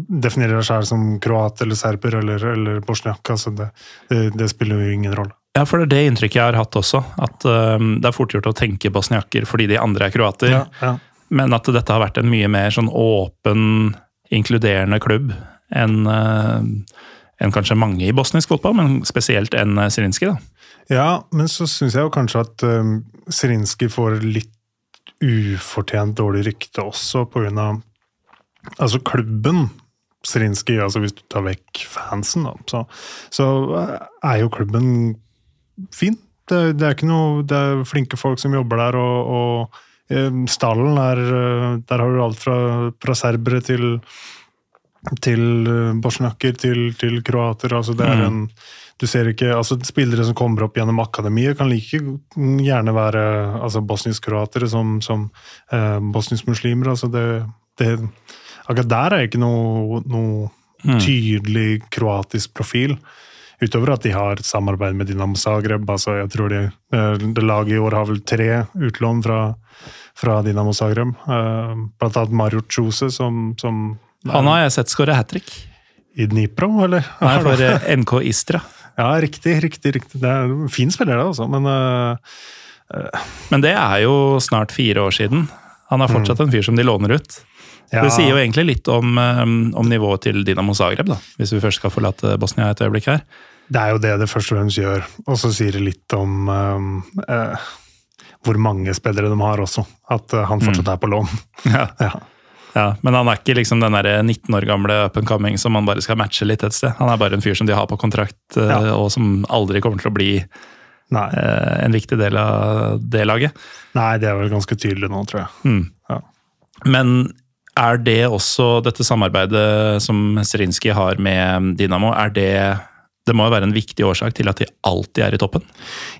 Definerer deg selv som kroat eller serber eller, eller bosniak. Altså det, det, det spiller jo ingen rolle. Ja, for det er det inntrykket jeg har hatt også. At um, det er fort gjort å tenke bosniakker fordi de andre er kroater. Ja, ja. Men at dette har vært en mye mer sånn åpen, inkluderende klubb enn uh, en kanskje mange i bosnisk fotball, men spesielt enn uh, Zrinski. da. Ja, men så syns jeg jo kanskje at um, Zrinski får litt ufortjent dårlig rykte også på av Altså klubben Zrinski, altså hvis du tar vekk fansen, da, så, så er jo klubben fin. Det, det er ikke noe Det er flinke folk som jobber der, og, og eh, stallen er eh, Der har du alt fra, fra serbere til til eh, bosniakker, til, til kroater. altså det er en du ser ikke, altså Spillere som kommer opp gjennom akademiet, kan like gjerne være altså bosnisk-kroatere som, som eh, bosnisk-muslimer. altså det, det, Akkurat der er ikke noe, noe tydelig kroatisk profil. Utover at de har samarbeid med Dinamo Zagreb. altså jeg tror de, eh, Det laget i år har vel tre utlån fra, fra Dinamo Zagreb. Eh, blant annet Mario Chose, som, som Han har jeg sett skåre hat trick. i Dnipro, eller? Nei, for uh, NK Istra. Ja, riktig, riktig. riktig. Det er en fin spiller, det, altså. Men uh, Men det er jo snart fire år siden. Han er fortsatt en fyr som de låner ut. ja, Det sier jo egentlig litt om, om nivået til Dinamo Zagreb, da, hvis vi først skal forlate Bosnia et øyeblikk her. Det er jo det det først og fremst gjør. Og så sier det litt om eh, eh, hvor mange spillere de har også. At eh, han fortsatt er på lån. Ja. Ja. Ja, Men han er ikke liksom den der 19 år gamle up and coming som man bare skal matche litt et sted. Han er bare en fyr som de har på kontrakt, eh, Ja. og som aldri kommer til å bli Nei. eh, en viktig del av det laget. Nei, det er vel ganske tydelig nå, tror jeg. Mm. Ja. Men er det også dette samarbeidet som Zrinski har med Dynamo, er det Det må jo være en viktig årsak til at de alltid er i toppen?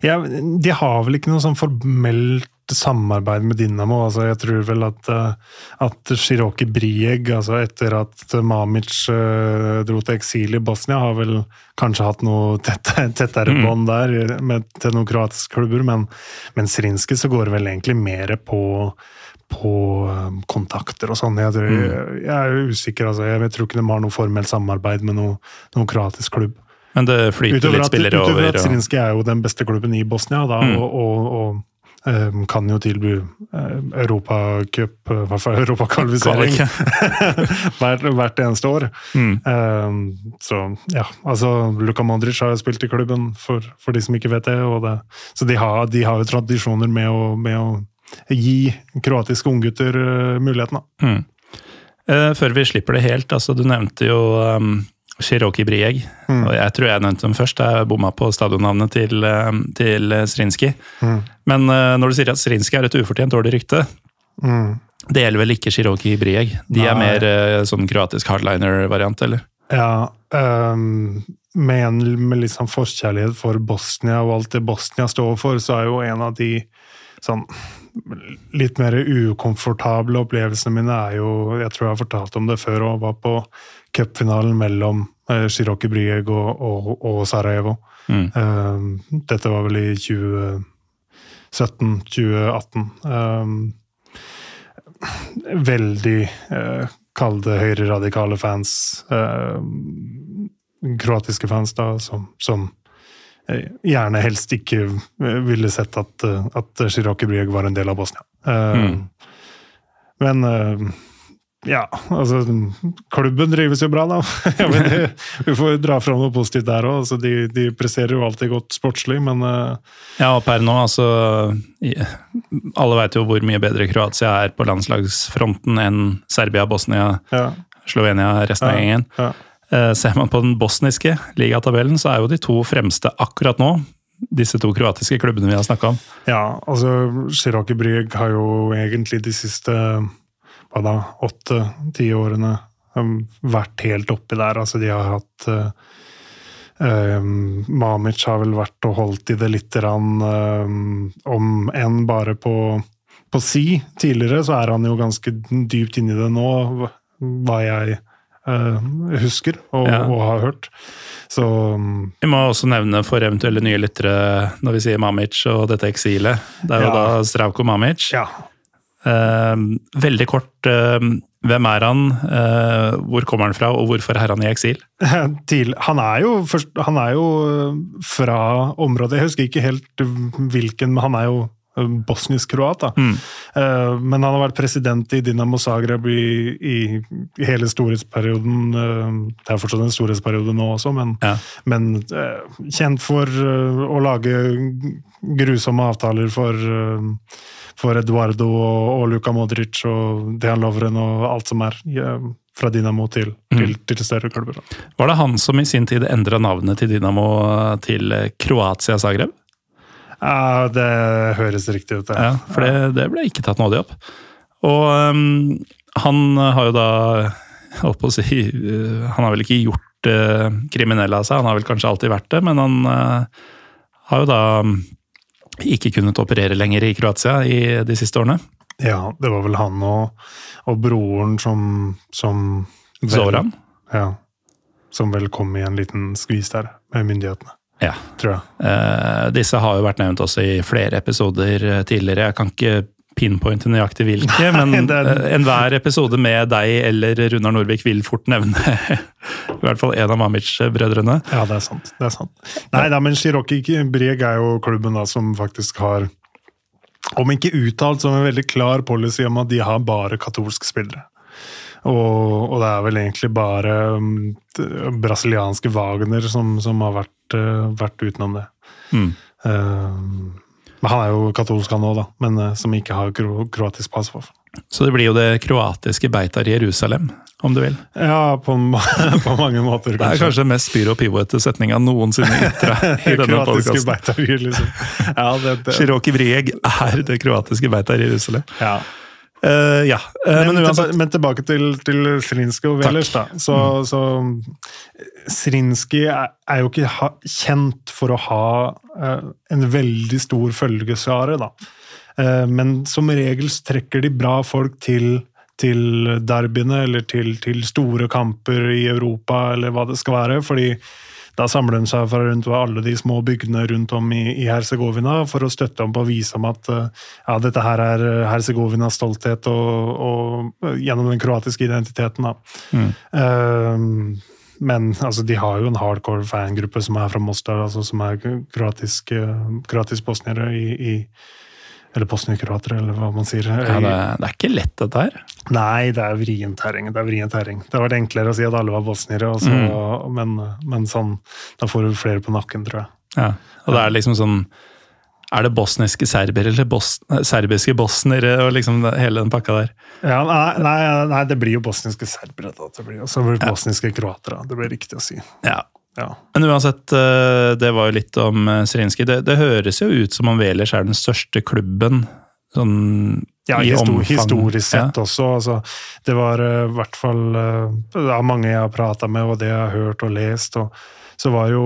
Ja, de har vel ikke noe sånn formelt samarbeid med Dinamo. altså Jeg tror vel at, eh, at Shiroki Brieg, altså etter at Mamic eh, dro til eksil i Bosnia, har vel kanskje hatt noe tettere, tettere bånd der med, til noen kroatiske klubber, men, men Srinske så går det vel egentlig mer på på eh, kontakter og sånn. Jeg, tror- jeg er usikker, altså. Jeg tror ikke de har noe formelt samarbeid med noe, noen kroatisk klubb. Men det flyter Utover litt at, over. utover over. at Og, Zrinski er jo den beste klubben i Bosnia, da, Mm. og, og, og eh, kan jo tilby uh, europacup, i hvert fall europakvalifisering, hvert, hvert eneste år. Mm. Eh, så ja, altså Luka Modric har jo spilt i klubben, for, for de som ikke vet det. Det så de har, de har jo tradisjoner med å, med å gi kroatiske unggutter muligheten. Da. mm. Eh, før vi slipper det helt, altså du nevnte jo um, Shiroki Brieg. Mm. og Jeg tror jeg nevnte dem først. Jeg bomma på stadionnavnet til, um, til Strinskij. Mm. Men eh, når du sier at Strinskij er et ufortjent dårlig rykte, Mm. Det gjelder vel ikke Chiroki-Brieg? De er mer eh, sånn kroatisk hardliner-variant, eller? Ja, um, med en med sånn forkjærlighet for Bosnia og alt det Bosnia står for, så er jo en av de sånn litt mer ukomfortable opplevelsene mine er jo Jeg tror jeg har fortalt om det før og var på cupfinalen mellom uh, Shiroki Brieg og, og, og Sarajevo. Mm. Ehm, dette var vel i 2017-2018. Um, veldig uh, kalde høyreradikale fans. eh, kroatiske fans, da, som, som eh, gjerne helst ikke ville sett at, at Shiroki Brieg var en del av Bosnia. Mm. Men ja, altså Klubben drives jo bra, da. Jeg vet, vi får dra fram noe positivt der òg. Altså, de, de presserer jo alltid godt sportslig, men uh... Ja, og per nå, altså Alle veit jo hvor mye bedre Kroatia er på landslagsfronten enn Serbia, Bosnia, ja. Slovenia, resten av gjengen. ja. uh, Ser man på den bosniske ligatabellen, så er jo de to fremste akkurat nå disse to kroatiske klubbene vi har snakka om. Ja, altså Shiroki Brieg har jo egentlig de siste hva da, åtte-ti årene um, vært helt oppi der. Altså de har hatt uh, um, Mamic har vel vært og holdt i det lite grann, um, om enn bare på, på si. Tidligere så er han jo ganske dypt inni det nå, hva jeg uh, husker og, Ja. og har hørt. Så um, Vi må også nevne for eventuelle nye lyttere når vi sier Mamic og dette eksilet. Det er jo Ja. da Stravko Mamic. ja. Eh, veldig kort, eh, hvem er han, eh, hvor kommer han fra, og hvorfor er han i eksil? til, han, er jo han er jo øh, fra området Jeg husker ikke helt hvilken, men han er jo bosnisk-kroat. Mm. Eh, Men han har vært president i Dinamo Zagreb i, i, i hele storhetsperioden. eh, Det er fortsatt en storhetsperiode nå også, men, Ja. men eh, kjent for eh, å lage grusomme avtaler for, eh, for Eduardo og, Luka Modric og Dejan Lovren og alt som er. Fra Dinamo til, til, til større klubber. Var det han som i sin tid endra navnet til Dynamo til eh, Kroatia Zagreb? Ja, det høres riktig ut. Ja, for det, det ble ikke tatt nådig opp. Og um, han har jo da holdt på å si eh, Han har vel ikke gjort uh, kriminell av seg, han har vel kanskje alltid vært det, men han uh, har jo da mm, ikke kunnet operere lenger i Kroatia i de siste årene. Ja, det var vel han og, og broren som, som vel- Zoran? Ja. Som vel kom i en liten skvis der med myndighetene, Ja. tror jeg. Eh, disse har jo vært nevnt også i flere episoder eh, tidligere. Jeg kan ikke pinpointe nøyaktig hvilke, men det er- eh, enhver episode med deg eller Runar Norvik vil fort nevne i hvert fall en av Mamic-brødrene. Ja, det er sant. det er sant. Nei, da, men Shiroki Breg er jo klubben da som faktisk har om ikke uttalt, som en veldig klar policy om at de har bare katolske spillere. Og, og det er vel egentlig bare um, brasilianske Wagner som, som har vært, uh, vært utenom det. Mm. Uh, men han er jo katolsk han òg, da, men uh, som ikke har kro kroatisk pass. for. Så det blir jo det kroatiske Beitar Jerusalem, om du vil. Ja, på, på mange måter, Det er kanskje den mest spyr og pivoete setninga noensinne ytra i denne podkasten. liksom. Ja. Shiroki Brieg er det kroatiske Beitar Jerusalem. Ja. Eh, ja, Uh, Men, uansett men tilbake til, til Zrinski og. Velers, da. Så, så Zrinski er, er jo ikke ha, kjent for å ha uh, en veldig stor følgeskare, da. Men som regel trekker de bra folk til, til derbyene eller til, til store kamper i Europa, eller hva det skal være. fordi da samler de seg fra rundt alle de små bygdene rundt om i, i Herzegovina for å støtte om på å vise om at eh, ja, dette her er eh, Herzegovinas stolthet og, og eh, gjennom den kroatiske identiteten. Da. Mm. Uh, men altså, de har jo en hardcore fangruppe som er fra Mostar, altså, som er kroatisk, kroatisk bosniere i, i Eller bosniekroatere, eller hva man sier. ja, det, det er ikke lett, dette her. Nei, det er vrient terreng. Det er vrient terreng. Det har vært enklere å si at alle var bosniere, så, Mm. men, men sånn, da får du flere på nakken, tror jeg. Ja, og det er liksom sånn Er det bosniske serbere eller bos serbiske bosnere og liksom hele den pakka der? Ja, nei, nei, nei, det blir jo bosniske serbere, da. Det blir, og så blir det bosniske kroatere. Det blir riktig å si. Ja. Ja. Men uansett, eh, det var jo litt om Zrinskij. Det, det høres jo ut som om Velers er den største klubben sånn Ja, i histor omfang. historisk sett Ja. også. Altså, det var eh, i hvert fall eh, Det er mange jeg har prata med, og det jeg har hørt og lest. og så var jo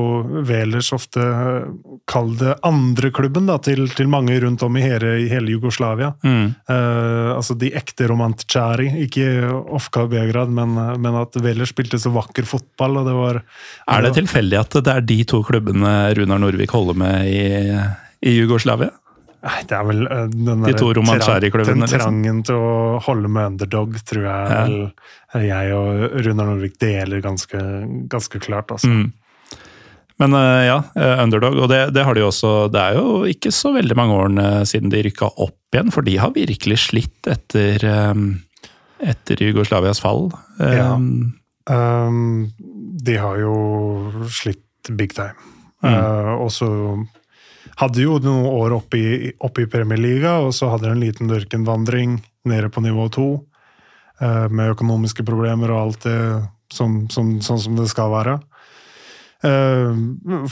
Velers ofte eh, kall det andreklubben til, til mange rundt om i hele, i hele Jugoslavia. Mm. Uh, altså de ekte romantchari, ikke Ofka Beograd, men, men at Velers spilte så vakker fotball. og det var... Er det tilfeldig at det er de to klubbene Runar Norvik holder med i, i Jugoslavia? Nei, det er vel eh, den De liksom. trangen til å holde med underdog, tror jeg Ja. vel jeg og Runar Norvik deler ganske, ganske klart. Altså. Mm. Men eh, ja, eh, underdog. Og det, det har de også Det er jo ikke så veldig mange årene siden de rykka opp igjen, for de har virkelig slitt etter, eh, etter Jugoslavias fall. Eh, Ja. Um, de har jo slitt big time. Mm. Uh, og så hadde jo noen år oppe i, oppe i Premier og så hadde de en liten dørkenvandring nede på nivå to. eh, med økonomiske problemer og alt det som, som, sånn som det skal være. Eh,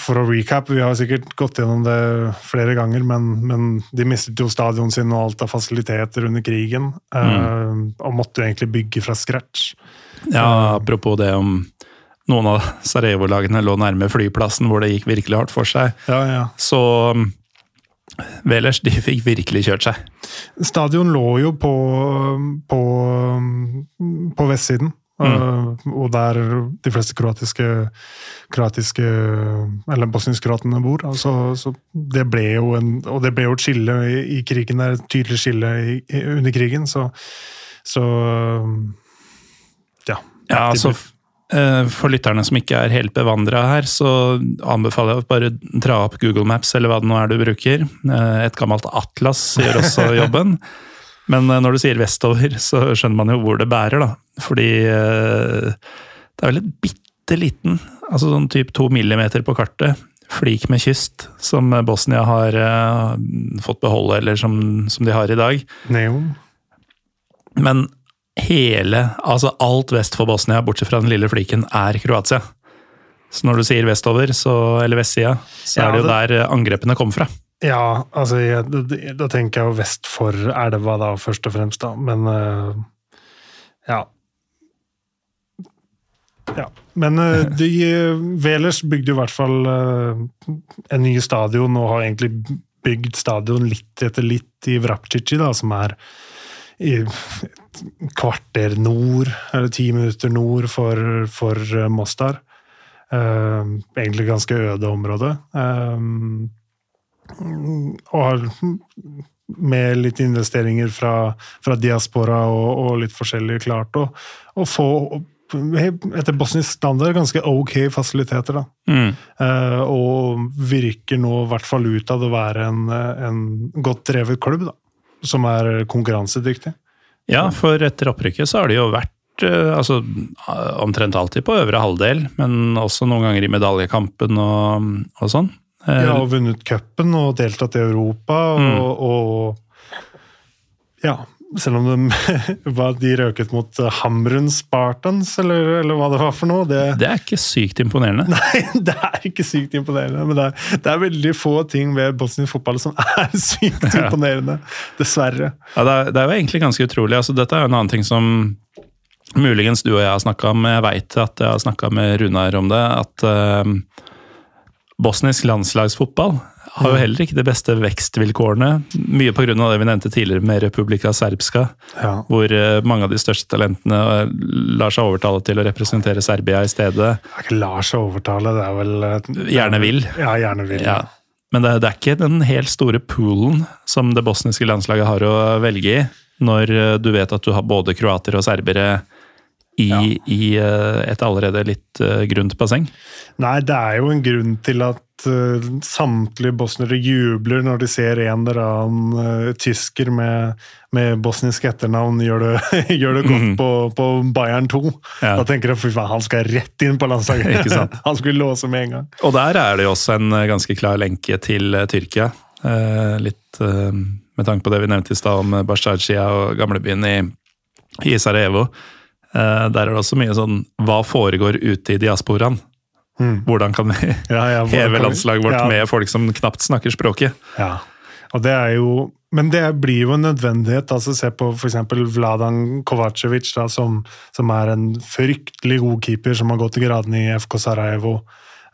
for å recap, vi har sikkert gått gjennom det flere ganger, men, men de mistet jo stadion sin og alt av fasiliteter under krigen. Mm. Og måtte jo egentlig bygge fra scratch. Ja, apropos det om noen av Sarajevo-lagene lå nærme flyplassen, hvor det gikk virkelig hardt for seg. Ja, ja. Så um, Velers, de fikk virkelig kjørt seg. Stadion lå jo på, på, på vestsiden. Uh, og der de fleste kroatiske, kroatiske eller bosnisk-kroatene bor. Altså, så det ble jo en, og det ble jo et skille i, i krigen, det er et tydelig skille i, i, under krigen. Så, så ja. Ja, altså, eh, For lytterne som ikke er helt bevandra her, så anbefaler jeg å bare dra opp Google Maps, eller hva det nå er du bruker. Eh, Et gammelt atlas gjør også jobben. Men eh, når du sier vestover, så skjønner man jo hvor det bærer, da. Fordi eh, det er vel et bitte liten, altså sånn typ to millimeter på kartet, flik med kyst, som Bosnia har eh, fått beholde, eller som, som de har i dag. Neon. Men hele, altså alt vest for Bosnia, bortsett fra den lille fliken, er Kroatia. Så når du sier vestover, så, eller vestsida, så Ja, er det jo der angrepene kommer fra. Ja, altså jeg, da, da tenker jeg jo vest for elva, da, først og fremst, da. Men uh, ja. Ja. Men uh, de, Velers bygde i hvert fall uh, en ny stadion, og har egentlig bygd stadion litt etter litt i Vrapcici, da, som er i et kvarter nord, eller ti minutter nord for, for Mostar. Egentlig ganske øde område. Eh, og har med litt investeringer fra, fra diaspora og, og litt forskjellig klart å, få etter bosnisk standard ganske ok fasiliteter. da. Mm. Uh, og virker nå i hvert fall ut av å være en, en godt drevet klubb, da. Som er konkurransedyktig. Ja, for etter opprykket så har de jo vært eh, altså, omtrent alltid på øvre halvdel, men også noen ganger i medaljekampen og, og sånn. Eh, Ja, og vunnet cupen og deltatt i Europa, og, og ja. Selv om de, de røket mot Hamrun Spartans, eller, eller hva det var for noe. Det, det er ikke sykt imponerende. Nei, det er ikke sykt imponerende, men det er, det er veldig få ting ved bosnisk fotball som er sykt imponerende. Dessverre. Ja, det, er, det er jo egentlig ganske utrolig. Altså, dette er jo en annen ting som muligens du og jeg har snakka om. Jeg veit at jeg har snakka med Runar om det. At eh, bosnisk landslagsfotball har jo heller ikke de beste vekstvilkårene. Mye pga. det vi nevnte tidligere med Republika Serbska, Ja. hvor eh, mange av de største talentene eh, lar seg overtale til å representere Serbia i stedet. Det er ikke lar seg overtale, det er vel Gjerne vil. Ja, gjerne vil. Ja. Men det, det er ikke den helt store poolen som det bosniske landslaget har å velge i, når eh, du vet at du har både kroater og serbere i, Ja. i eh, et allerede litt eh, grunt basseng. Nei, det er jo en grunn til at eh, samtlige bosnere jubler når de ser en eller annen tysker med, med bosnisk etternavn gjør det, gjør det godt på, på Bayern 2. Mhm. Ja. Da tenker jeg fy faen, han skal rett inn på landslaget! Han skulle låse med en gang. Og der er det jo også en ganske klar lenke til Tyrkia. Eh, litt eh, med tanke på det vi nevnte i stad om Bashtajia og gamlebyen i, i Sarajevo. Eh, der er det også mye sånn Hva foregår ute i diasporaen? Hvordan kan vi Mm. Ja, ja, heve landslaget vårt ja. med folk som knapt snakker språket? Ja, og det er jo men det blir jo en nødvendighet. altså Se på f.eks. Vladan Kovacevic, da, som, som, er en fryktelig god keeper, som har gått til gradene i FK Sarajevo.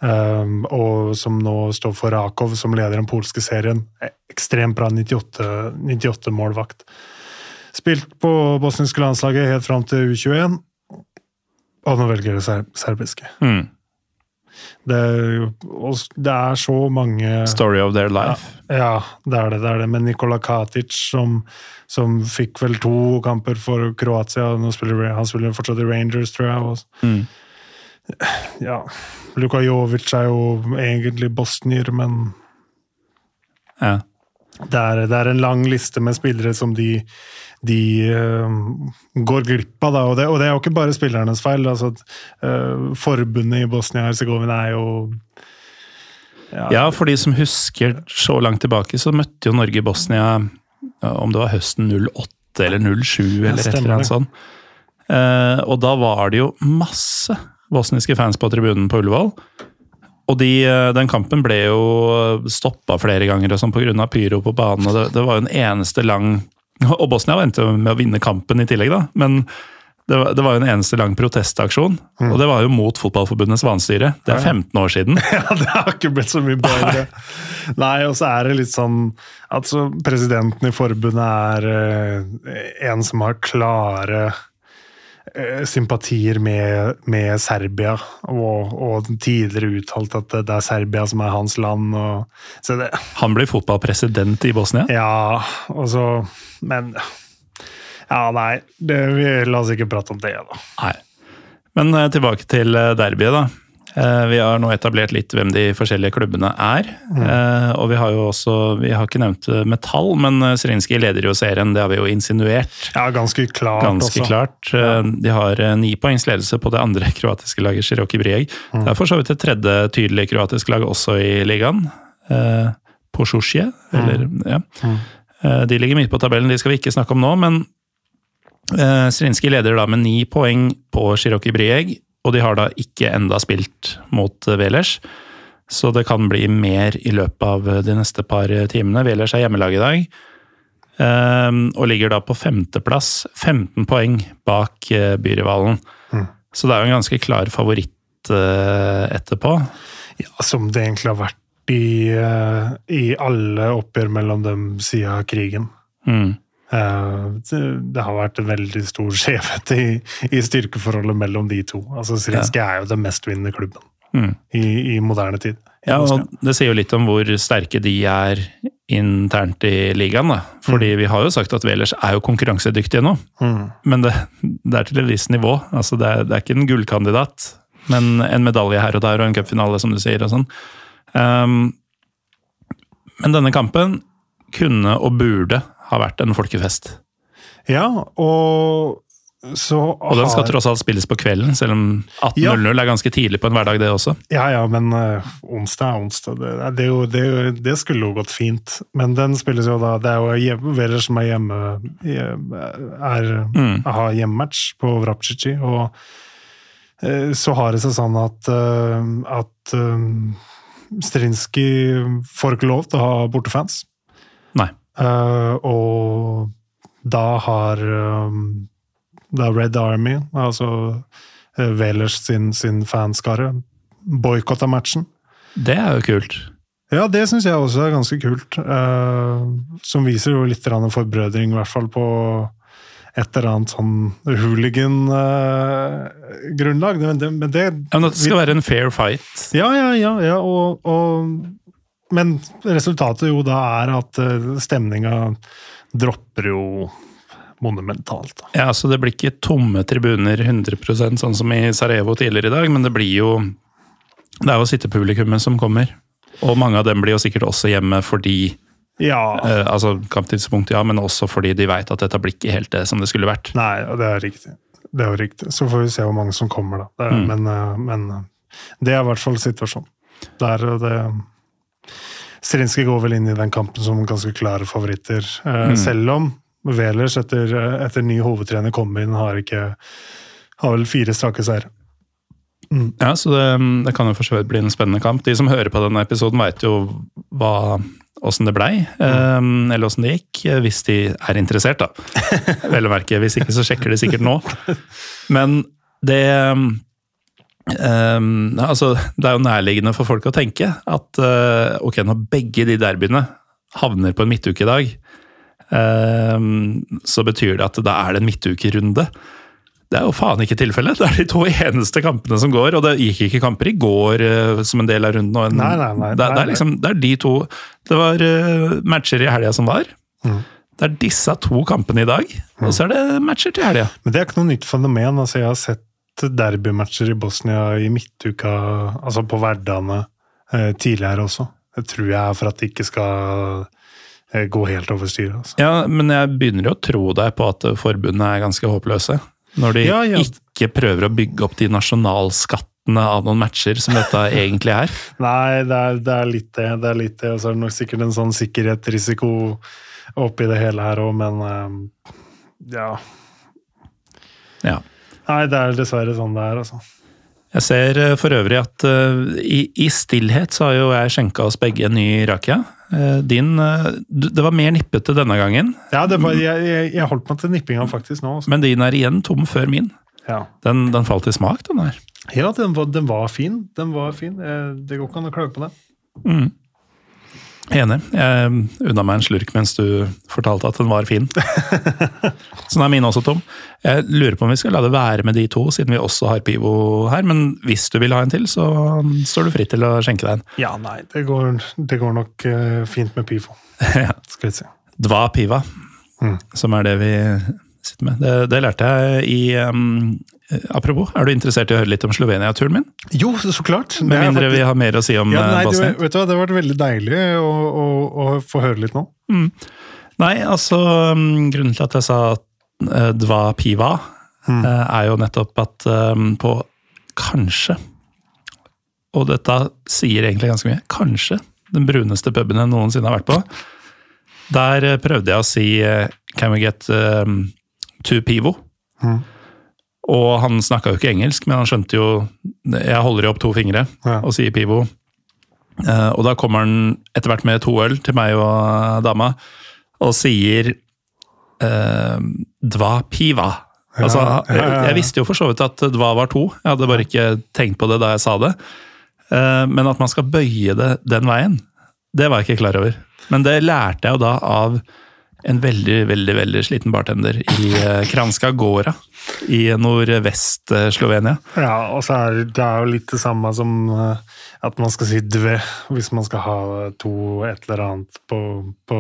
Um, og som nå står for Rakov, som leder den polske serien. Ekstremt bra 98-målvakt. 98 Spilt på bosniske landslaget helt fram til U21, og nå velger det serbiske. Mm. Det, det, er så mange Story of their life. Ja, ja, det er det. det er det. Men Nikola Katic, som, som fikk vel to kamper for Kroatia spiller, Han spiller fortsatt i Rangers, tror jeg. Mm. Ja Luka Jovic er jo egentlig bosnier, men ja. det, er, det er en lang liste med spillere som de de uh, går glipp av. Da. Og, det, og det er jo ikke bare spillernes feil. Altså, uh, forbundet i Bosnia-Hercegovina er jo ja. ja. for de som husker så langt tilbake, så møtte jo Norge Bosnia om det var høsten 08 eller 07 eller et eller annet sånt. Uh, og da var det jo masse bosniske fans på tribunen på Ullevål. Og de, den kampen ble jo stoppa flere ganger og sånn pga. pyro på banen. og det, det var jo en eneste lang Og Bosnia endte med å vinne kampen i tillegg, da. Men det var, det var jo en eneste lang protestaksjon, mm. og det var jo mot Fotballforbundets vanstyre. Det er 15 år siden. Ja, det har ikke blitt så mye bedre. Nei, Nei og så er det litt sånn Altså, presidenten i forbundet er eh, en som har klare sympatier med, med Serbia, og, og, tidligere uttalt at det er Serbia som er hans land. Og, det, Han blir fotballpresident i Bosnia? Ja, og så Men Ja, nei. Det, vi, la oss ikke prate om det, da. Nei. Men eh, tilbake til eh, derbyet, da. Eh, vi har nå etablert litt hvem de forskjellige klubbene er. Mm. Og vi har jo også Vi har ikke nevnt eh, metall, men Zrinski leder jo serien. Det har vi jo insinuert. Ja, ganske klart. Ganske også. klart. Ja. De har ni poengs ledelse på det andre kroatiske laget, Shiroki Brieg. Mm. Det er for så vidt et tredje tydelig kroatisk lag også i ligaen. Posjosje, eller mm. ja. Mm. De ligger midt på tabellen, de skal vi ikke snakke om nå, men Zrinski leder da med ni poeng på Shiroki Brieg og de har da ikke enda spilt mot eh, Velers. Så det kan bli mer i løpet av eh, de neste par eh, timene. Velers er hjemmelag i dag. Og ligger da på femteplass, 15 poeng bak byrivalen. Mm. Så det er jo en ganske klar favoritt etterpå. Ja, som det egentlig har vært i, i alle oppgjør mellom dem siden krigen. Mm. Eh, det har vært en veldig stor skjevhet i, i styrkeforholdet mellom de to. Altså Zrinskij ja. er jo den mestvinnende klubben mm. i, i, moderne tid. Ja, og Det sier jo litt om hvor sterke de er internt i ligaen. da. Fordi mm. vi har jo sagt at Velers er jo konkurransedyktige nå, mm. men det, det, er til et visst nivå. Altså det, er, det er ikke en gullkandidat, men en medalje her og der og en cupfinale, som du sier. og sånn. Um, men denne kampen kunne og burde har vært en folkefest. Ja, og så Og den skal tross alt spilles på kvelden, selv om 18.00 ja. er ganske tidlig på en hverdag, det også. Ja ja, men uh, onsdag er onsdag. Det, det, jo, det, det, skulle jo gått fint. Men den spilles jo da Det er jo Veler som er hjemme er, mm. har hjemmematch på Vrapchichi, og uh, så har det seg sånn at, uh, at Strinski får ikke lov til å ha bortefans. Uh, og da har um, da Red Army, altså Velers sin, sin fanskare, boikotta matchen. Det er jo kult. Ja, det syns jeg også er ganske kult. Uh, som viser jo litt forbrødring, i hvert fall på et eller annet sånn hooligan-grunnlag. Uh, men det, men det, ja, men det skal være en fair fight? Ja, ja, ja. ja og, og men resultatet jo da er at eh, stemninga dropper jo monumentalt. Ja, så det blir ikke tomme tribuner 100% sånn som i Sarajevo tidligere i dag, men det blir jo Det er jo sittepublikummet som kommer. Og mange av dem blir jo sikkert også hjemme fordi ja. Eh, altså kamptidspunkt, ja, men også fordi de veit at dette blir ikke helt det som det skulle vært. Nei, det er riktig. Det er jo riktig. Så får vi se hvor mange som kommer, da. Det, mm. men, eh, men, det er i hvert fall situasjonen. Der, det Strinski går vel inn i den kampen som ganske klare favoritter. Eh, mm. Selv om Velers etter, etter ny hovedtrener kom inn, har ikke har vel fire strake seier. Mm. Ja, så det, det, kan jo for så vidt bli en spennende kamp. De som hører på denne episoden, veit jo hva åssen det blei, eh, eller åssen det gikk, eh, hvis de er interessert, da. Vel å merke, hvis ikke så sjekker de sikkert nå. Men det eh, altså, Det er jo nærliggende for folk å tenke at uh, ok, når begge de derbyene havner på en midtuke i dag, um, så betyr det at da er det en midtukerunde. Det er jo faen ikke tilfellet. Det er de to eneste kampene som går, og det gikk ikke kamper i går uh, som en del av runden. En, Nei, nei, nei, det, det, er liksom, det er de to Det var uh, matcher i helga som var. Mm. Det er disse to kampene i dag, og så er det matcher til helga. Men det er ikke noe nytt fenomen. altså Jeg har sett derbymatcher i Bosnia i midtuka, altså på hverdagene, eh, tidligere også. Det tror jeg er for at det ikke skal eh, gå helt over styret. Altså. Ja, men jeg begynner jo å tro deg på at forbundet er ganske håpløse. Når de Ja, ja. ikke prøver å bygge opp de nasjonalskattene av noen matcher som dette egentlig er. Nei, det er, det er litt det. det er litt det, Og så er det nok sikkert en sånn sikkerhetsrisiko oppi det hele her òg, men eh, ja. Ja. Nei, det er dessverre sånn det er, altså. Jeg ser eh, for øvrig at uh, i, i stillhet så har jo jeg skjenka oss begge en ny rakia. Uh, Din uh, Det var mer nippete denne gangen, Ja, det var, jeg, jeg, jeg holdt meg til nippinga faktisk nå. Også. men din er igjen tom før min. Ja, Den, den falt i smak, den her. ja den, var, den var fin. Den var fin. Det går ikke an å klage på det. Mm. Enig. Jeg unna meg en slurk mens du fortalte at den var fin. sånn er min også tom. Jeg lurer på om vi skal la det være med de to, siden vi også har Pivo her. Men hvis du vil ha en til, så står du fritt til å skjenke deg en. Ja, nei, det går, det går nok eh, fint med Pivo. Ja. Skal vi se. Dva Piva, Mm. som er det vi sitter med. Det, det lærte jeg i um, Apropos, er du interessert i å høre litt om Slovenia-turen min? Jo, så klart. Med mindre faktisk- vi har mer å si om ja, eh, nei, du, vet du hva, Det har vært veldig deilig å, å, å få høre litt nå. Nei, altså um, Grunnen til at jeg sa uh, Dva Piva, Mm. eh, er jo nettopp at um, på kanskje Og dette sier egentlig ganske mye. Kanskje den bruneste puben jeg noensinne har vært på. Der eh, prøvde jeg å si eh, Can we get um, two pivo? Mm. Og han snakka jo ikke engelsk, men han skjønte jo Jeg holder jo opp to fingre Ja. og sier pivo. Uh, og da kommer han etter hvert med to øl til meg og eh, dama, og sier uh, dva piva. Ja, altså, jeg, Jeg visste jo for så vidt at dva var to, jeg hadde bare ikke tenkt på det da jeg sa det. Eh, men at man skal bøye det den veien, det var jeg ikke klar over. Men det lærte jeg jo da av en veldig, veldig veldig sliten bartender i eh, Kranska Gora i nordvest-Slovenia. Ja, og så er det er jo litt det samme som eh, at man skal si dve hvis man skal ha to et eller annet på, på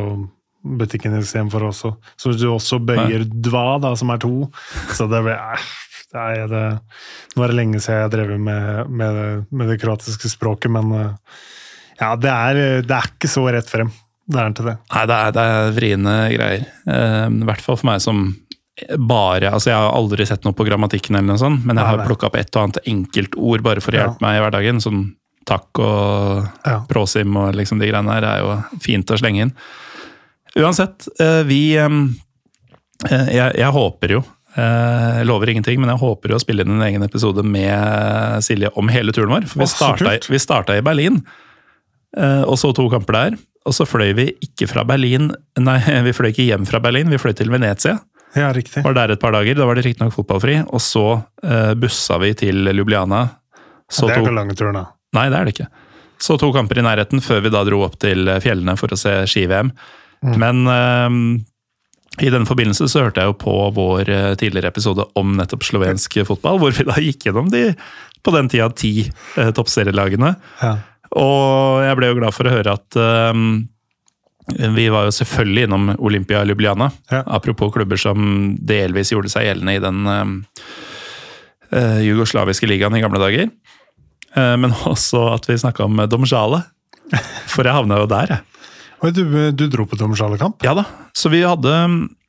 butikken istedenfor også. Så du også bøyer dva, da, som er to. Så det blir eh, Nei, det, nå er det lenge siden jeg har drevet med, med, med det kroatiske språket, men eh, ja, det er, det er ikke så rett frem. Det er ikke det. Nei, det er, det er vriene greier. Uh, I hvert fall for meg som bare altså Jeg har aldri sett noe på grammatikken, eller noe sånt, men jeg har plukka opp et og annet enkeltord bare for å Ja. hjelpe meg i hverdagen. Sånn takk og Ja. prosim og liksom de greiene der er jo fint å slenge inn. Uansett, uh, vi um, jeg, jeg håper jo Jeg lover ingenting, men jeg håper jo å spille inn en egen episode med Silje om hele turen vår. For vi starta, vi starta i Berlin, og så to kamper der. Og så fløy vi ikke fra Berlin Nei, vi fløy ikke hjem fra Berlin, vi fløy til Venezia. Ja, riktig. Var der et par dager, da var det riktignok fotballfri. Og så eh, bussa vi til Ljubljana. Så det er ikke lange turen, da. nei, det er det ikke. Så to kamper i nærheten før vi da dro opp til fjellene for å se ski-VM. Men eh, i den forbindelse så hørte jeg jo på vår eh, tidligere episode om nettopp slovensk fotball, hvor vi da gikk gjennom de på den tida ti eh, toppserielagene. Ja. Og jeg ble jo glad for å høre at ehm, vi var jo selvfølgelig innom Olympia Ljubljana. Ja. Apropos klubber som delvis gjorde seg gjeldende i den ehm, eh, jugoslaviske ligaen i gamle dager. Uh, men også at vi snakka om Domsjale, For jeg havna jo der, jeg. Du, du dro på Domsjalekamp? Ja da. Så vi hadde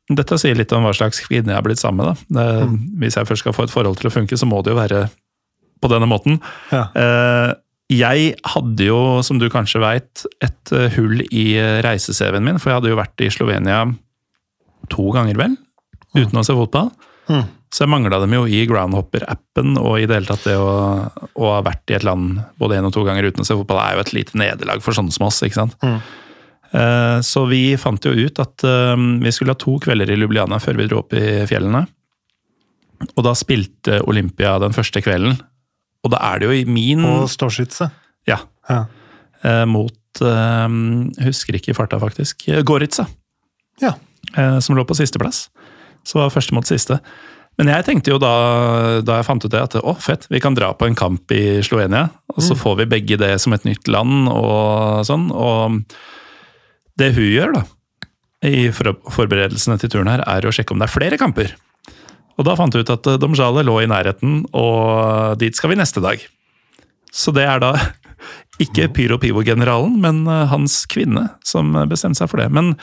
Dette sier litt om hva slags kvinne jeg har blitt sammen med. da. Det, Hvis jeg først skal få et forhold til å funke, så må det jo være på denne måten. Ja. Eh, jeg hadde jo, som du kanskje veit, et eh, hull i eh, reise-CV-en min. For jeg hadde jo vært i Slovenia to ganger, vel? Uten å se fotball. Mm. Så jeg mangla dem jo i Groundhopper-appen, og i det hele tatt det å, å ha vært i et land både én og to ganger uten å se fotball, er jo et lite nederlag for sånne som oss. ikke sant? Mm. Eh, Så vi fant jo ut at vi skulle ha to kvelder i Ljubljana før vi dro opp i fjellene. Og da spilte Olympia den første kvelden. Og da er det jo i min Og ståskytse. Ja. Ja. eh, Mot eh, Husker ikke i farta, faktisk. Goritza. Ja. eh, som lå på sisteplass. Så var første mot siste. Men jeg tenkte jo da, da jeg fant ut det, at å, fett, vi kan dra på en kamp i Slovenia. Og så får vi begge det som et nytt land og sånn. Og det hun gjør, da, i forberedelsene til turen her, er å sjekke om det er flere kamper. Og da fant vi ut at eh, Domjale lå i nærheten, og dit skal vi neste dag. Så det er da ikke Pyro Pivo-generalen, men eh, hans kvinne som bestemte seg for det. Men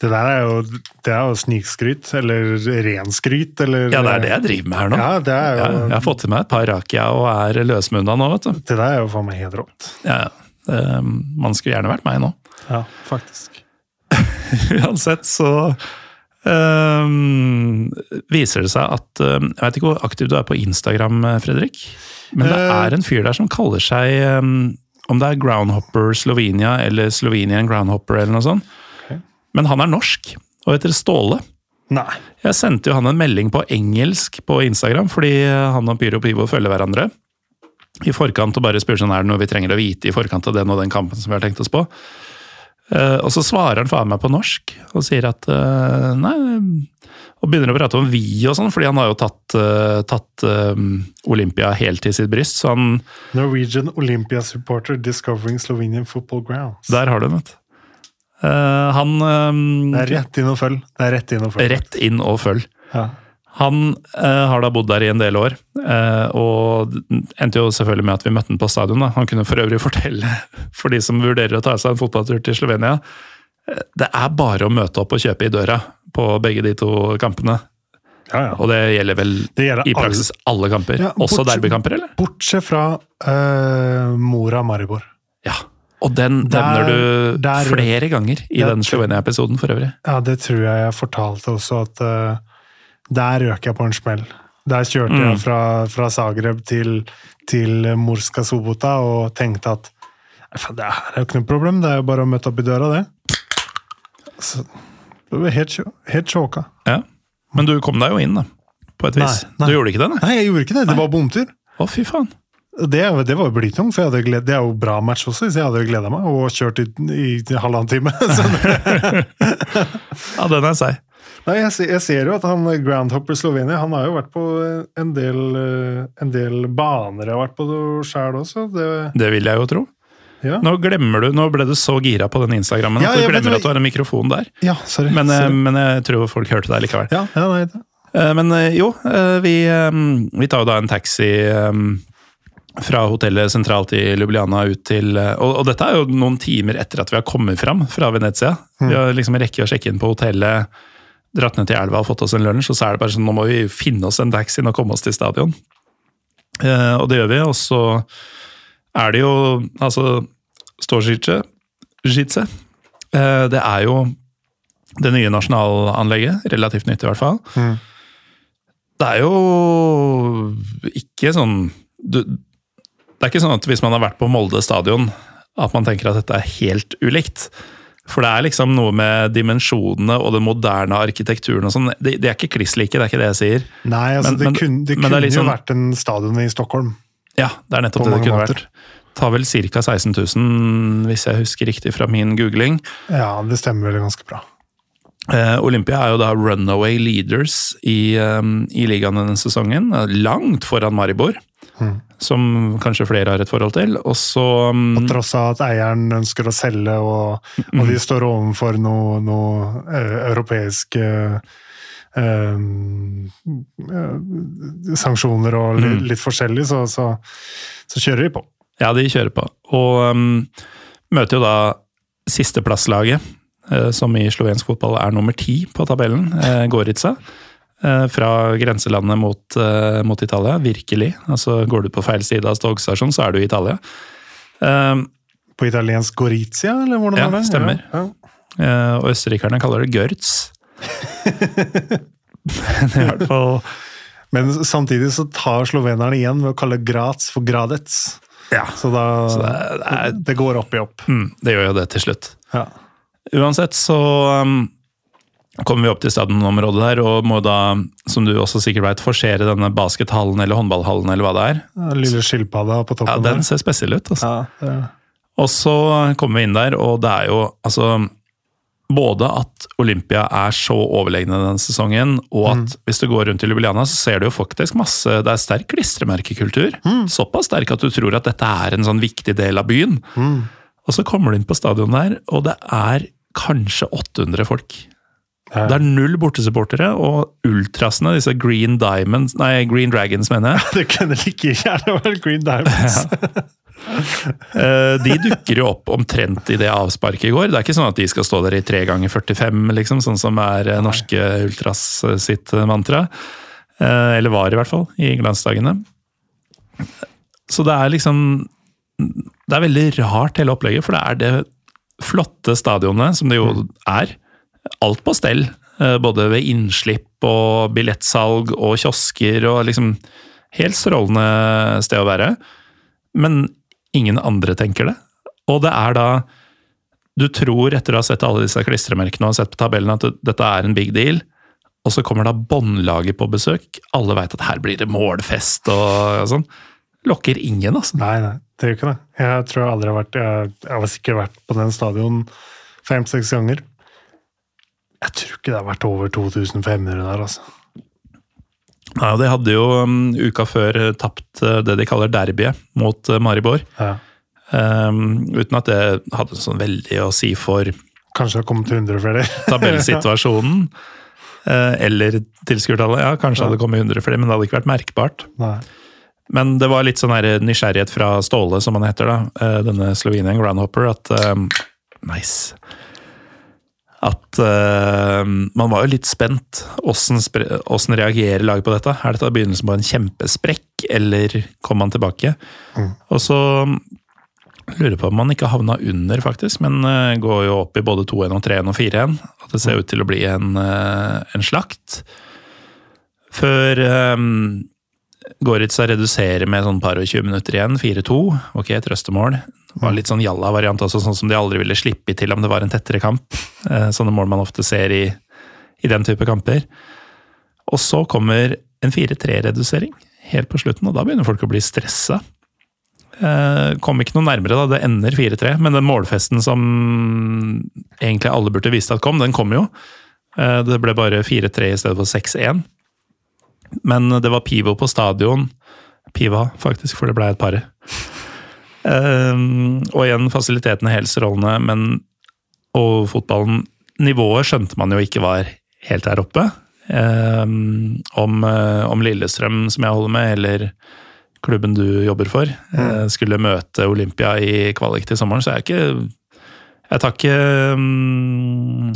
Det der er jo, det er jo snikskryt, eller renskryt, eller Ja, det er det jeg driver med her nå. Ja, det er jo jeg, jeg har fått til meg et par rakia og er løsmunna nå, vet du. Det der er jo faen meg helt rått. Ja, det, man skulle gjerne vært meg nå. Ja, faktisk. Uansett så ehm, viser det seg at eh, Jeg vet ikke hvor aktiv du er på Instagram, eh, Fredrik. Men det Eh. er en fyr der som kaller seg um, Om det er Groundhopper Slovenia eller Slovenian Groundhopper eller noe sånt. Men han er norsk og heter Ståle. Nei. Jeg sendte jo han en melding på engelsk på Instagram, fordi han og Pyro Pivo følger hverandre. I forkant og bare spør sånn er det noe vi trenger å vite i forkant av den og den kampen som vi har tenkt oss på. Eh, og så svarer han faen meg på norsk og sier at eh, nei Og begynner å prate om vi og sånn, fordi han har jo tatt, eh, tatt Olympia helt til sitt bryst. Så han Norwegian Olympia supporter discovering Slovenian football grounds. Der har du den, vet du. Han Det er rett inn og følg. Det er rett inn og følg. Rett inn og følg. Ja. Han eh, har da bodd der i en del år, eh, og endte jo selvfølgelig med at vi møtte han på stadion. Da. Han kunne for øvrig fortelle, for de som vurderer å ta seg en fotballtur til Slovenia, eh, det er bare å møte opp og kjøpe i døra på begge de to kampene. Ja, ja. Og det gjelder vel Det gjelder i praksis alle kamper? Ja, Også derbykamper, eller? Bortsett fra uh, Mora Maribor. Ja. Og den Der- nevner du der- flere ganger i Der- den Slovenia-episoden, for øvrig. Ja, det tror jeg jeg fortalte også, at eh, der røk jeg på en smell. Der kjørte Mm. jeg fra, fra Zagreb til, til Morska Sobota og tenkte at det her er jo ikke noe problem, det er jo bare å møte opp i døra, det. Så, det var helt, helt sjåka. Ja. Men du kom deg jo inn, da. På et vis. Nei, nei. Du gjorde ikke det, nei? Nei, jeg gjorde ikke det. Det var bomtur. Å, fy faen. Det, det var jo blytungt, for gled, det er jo bra match også, så jeg hadde jo gleda meg og kjørt i, i, halvannen time. Ja, den er seig. Nei, jeg, ser- jeg ser jo at han Groundhopper Slovenia han har jo vært på en del, eh, en del baner jeg har vært på sjæl også. Det, Det vil jeg jo tro. ja. Nå glemmer du, nå ble du så gira på den Instagrammen Ja, at du glemmer at du har en mikrofon der. ja, sorry. Men, eh, sorry. men jeg tror folk hørte deg likevel. ja, ja, nei, det- Eh, Men jo, vi, vi tar jo da en taxi fra hotellet sentralt i Ljubljana ut til og, og dette er jo noen timer etter at vi har kommet fram fra Venezia. Vi har liksom rekke å sjekke inn på hotellet, dratt ned til elva og fått oss en lunsj, og så er det bare sånn nå må vi finne oss en taxi og komme oss til stadion. Eh, og det gjør vi, og så er det jo altså Jice, eh, det er jo det nye nasjonalanlegget, relativt nytt i hvert fall. Mm. Det er jo ikke sånn du, Det er ikke sånn at hvis man har vært på Molde stadion, at man tenker at dette er helt ulikt. For det er liksom noe med dimensjonene og den moderne arkitekturen og sånn. De, de er ikke kliss like, det er ikke det jeg sier. Nei, altså, Men- det men- kunne, det kunne, det liksom- jo vært en stadion i Stockholm. Ja, det er nettopp det det kunne måter. vært. Tar vel ca. 16 000, hvis jeg husker riktig fra min googling. Ja, det stemmer vel ganske bra. Eh, Olympia er jo da runaway leaders i, eh, i ligaen denne sesongen. Langt foran Maribor, Mm. som kanskje flere har et forhold til. Og så um, På tross av at eieren ønsker å selge, og, og de står overfor noe, noe europeisk eh, sanksjoner og litt, Mm. litt forskjellig, så, så, så kjører de på. Ja, de kjører på. Og um, møter jo da sisteplasslaget, eh, som i slovensk fotball er nummer ti på tabellen, eh, Gorica. Eh, fra grenselandet mot, eh, mot Italia. Virkelig. Altså, går du på feil side av togstasjonen, så er du i Italia. Um, På italiensk Gorizia, eller hvordan Ja, er det? stemmer. Ja, ja. Uh, og østerrikerne kaller det Görz. I hvert fall Men samtidig så tar slovenerne igjen ved å kalle Graz for Gradets. Ja. Så da Så det det er- det går opp i opp. mm, Det gjør jo det til slutt. Ja. Uansett så um, kommer vi opp til stadionområdet der, og må da, som du også sikkert vet, forsere denne baskethallen eller håndballhallen eller hva det er. Ja, Lille skilpadda på toppen Ja, Den ser spesiell ut. altså. der. Ja, det, Og så kommer vi inn der, og det er jo altså Både at Olympia er så overlegne denne sesongen, og at hvis du går rundt i Ljubljana, så ser du jo faktisk masse Det er sterk klistremerkekultur. Såpass sterk at du tror at dette er en sånn viktig del av byen. Og så kommer du inn på stadion der, og det er kanskje 800 folk. Det er null bortesupportere, og ultrasene, disse Green Diamonds Nei, Green Dragons, mener jeg. det kunne like gjerne vært Green Diamonds. Ja. De dukker jo opp omtrent i det avsparket i går. Det er ikke sånn at de skal stå der i tre ganger 45, liksom, sånn som er eh, norske ultras eh, sitt mantra. Eh, Eller var, i hvert fall, i glansdagene. Så det er liksom Det er veldig rart, hele opplegget, for det er det flotte stadionet, som det jo er. Alt på stell. eh, Både ved innslipp og billettsalg og kiosker og liksom Helt strålende sted å være. Men ingen andre tenker det. Og det er da Du tror, etter å ha sett alle disse klistremerkene og sett på tabellen, at dette er en big deal. Og så kommer da båndlaget på besøk. Alle veit at her blir det målfest og sånn. Lokker ingen, altså. Nei, nei, det gjør ikke det. Jeg tror jeg aldri har vært Jeg, jeg har sikkert vært på den stadion fem-seks ganger. Jeg tror ikke det har vært over 2500 der, altså. Ja, De hadde jo um, uka før eh, tapt uh, det de kaller derbyet mot uh, Maribor. Ja. Um, uten at det hadde sånn veldig å si for Kanskje det har kommet til 100 flere. tabellsituasjonen. Uh, eller tilskuertallet. Ja, kanskje hadde det kommet 100 flere, men det hadde ikke vært merkbart. Nei. Men det var litt sånn her nysgjerrighet fra Ståle, som han heter, da. Denne Slovenian Groundhopper. At um, Nice. At uh, man var jo litt spent. Åssen reagerer laget på dette? Er dette begynnelsen på en kjempesprekk, eller kom man tilbake? Og så lurer jeg på om man ikke havna under, faktisk, men uh, går jo opp i både 2-1 og 3-1 og 4-1. At det ser ut til å bli en, uh, en slakt. Før um, Goritza reduserer med sånn par og 20 minutter igjen, 4-2. Ok, trøstemål. Det var litt sånn jalla-variant også, sånn som de aldri ville slippe til om det var en tettere kamp. Eh, Sånne mål man ofte ser i, i den type kamper. Og så kommer en 4-3-redusering helt på slutten, og da begynner folk å bli stressa. Eh, Kom ikke noe nærmere, da. Det ender 4-3. Men den målfesten som egentlig alle burde visst at kom, den kom jo. Eh, Det ble bare 4-3 i stedet for 6-1. Men det var Pivo på stadion. Piva, faktisk, for det ble et par. Um, og igjen fasilitetene helt strålende, men og fotballen Nivået skjønte man jo ikke var helt der oppe. Um, om, eh, om Lillestrøm, som jeg holder med, eller klubben du jobber for, mm. skulle møte Olympia i kvalik til sommeren, så er jeg ikke Jeg tar ikke um,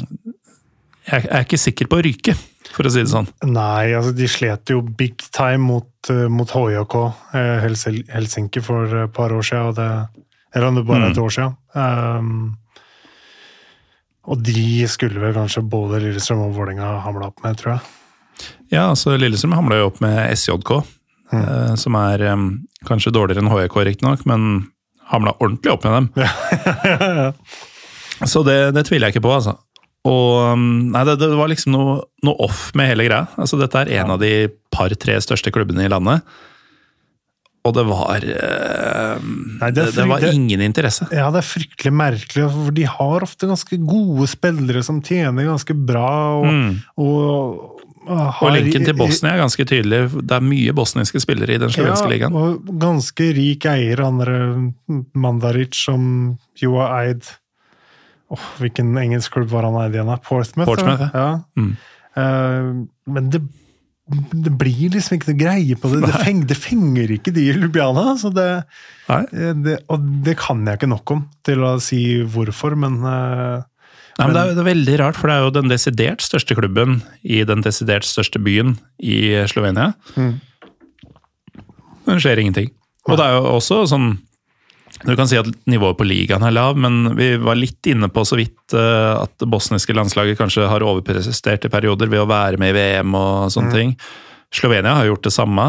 Jeg er ikke sikker på å ryke, for å si det sånn. Nei, altså de slet jo big time mot, uh, mot HJK eh, Helsinki for et par år siden. Det, eller om det bare er et år siden. Um, og de skulle vel kanskje både Lillestrøm og Vålerenga hamla opp med, tror jeg. Ja, altså Lillestrøm hamla jo opp med SJK, eh, som er um, kanskje dårligere enn HJK, riktignok, men hamla ordentlig opp med dem. Så det, det tviler jeg ikke på, altså. Og um, nei, det, det var liksom noe, noe off med hele greia. Altså, dette er en av de par-tre største klubbene i landet. Og det var eh, Nei, det, det var ingen interesse. Ja, det er fryktelig merkelig, for de har ofte ganske gode spillere som tjener ganske bra. Og, Mm. og, og, har- Og linken til Bosnia er ganske tydelig. Det er mye bosniske spillere i den slovenske ligaen. og ganske rik eier, andre Mandaric, som jo har eid Åh, Hvilken engelsk klubb var han eid igjen? av? Portsmouth? Portsmouth, ja. Mm. Uh, men det, det blir liksom ikke noe greie på det. Det, feng, det fenger ikke de i Ljubljana. Så det, eh, det, og det kan jeg ikke nok om til å si hvorfor, men uh, Nei, men det, er, det er veldig rart, for det er jo den desidert største klubben i den desidert største byen i Slovenia. Mm. Men det skjer ingenting. Og det er jo også sånn Du kan si at nivået på ligaen er lav, men vi var litt inne på så vidt eh, at det bosniske landslaget kanskje har overprestert i perioder ved å være med i VM og sånne ting. Slovenia har gjort det samme.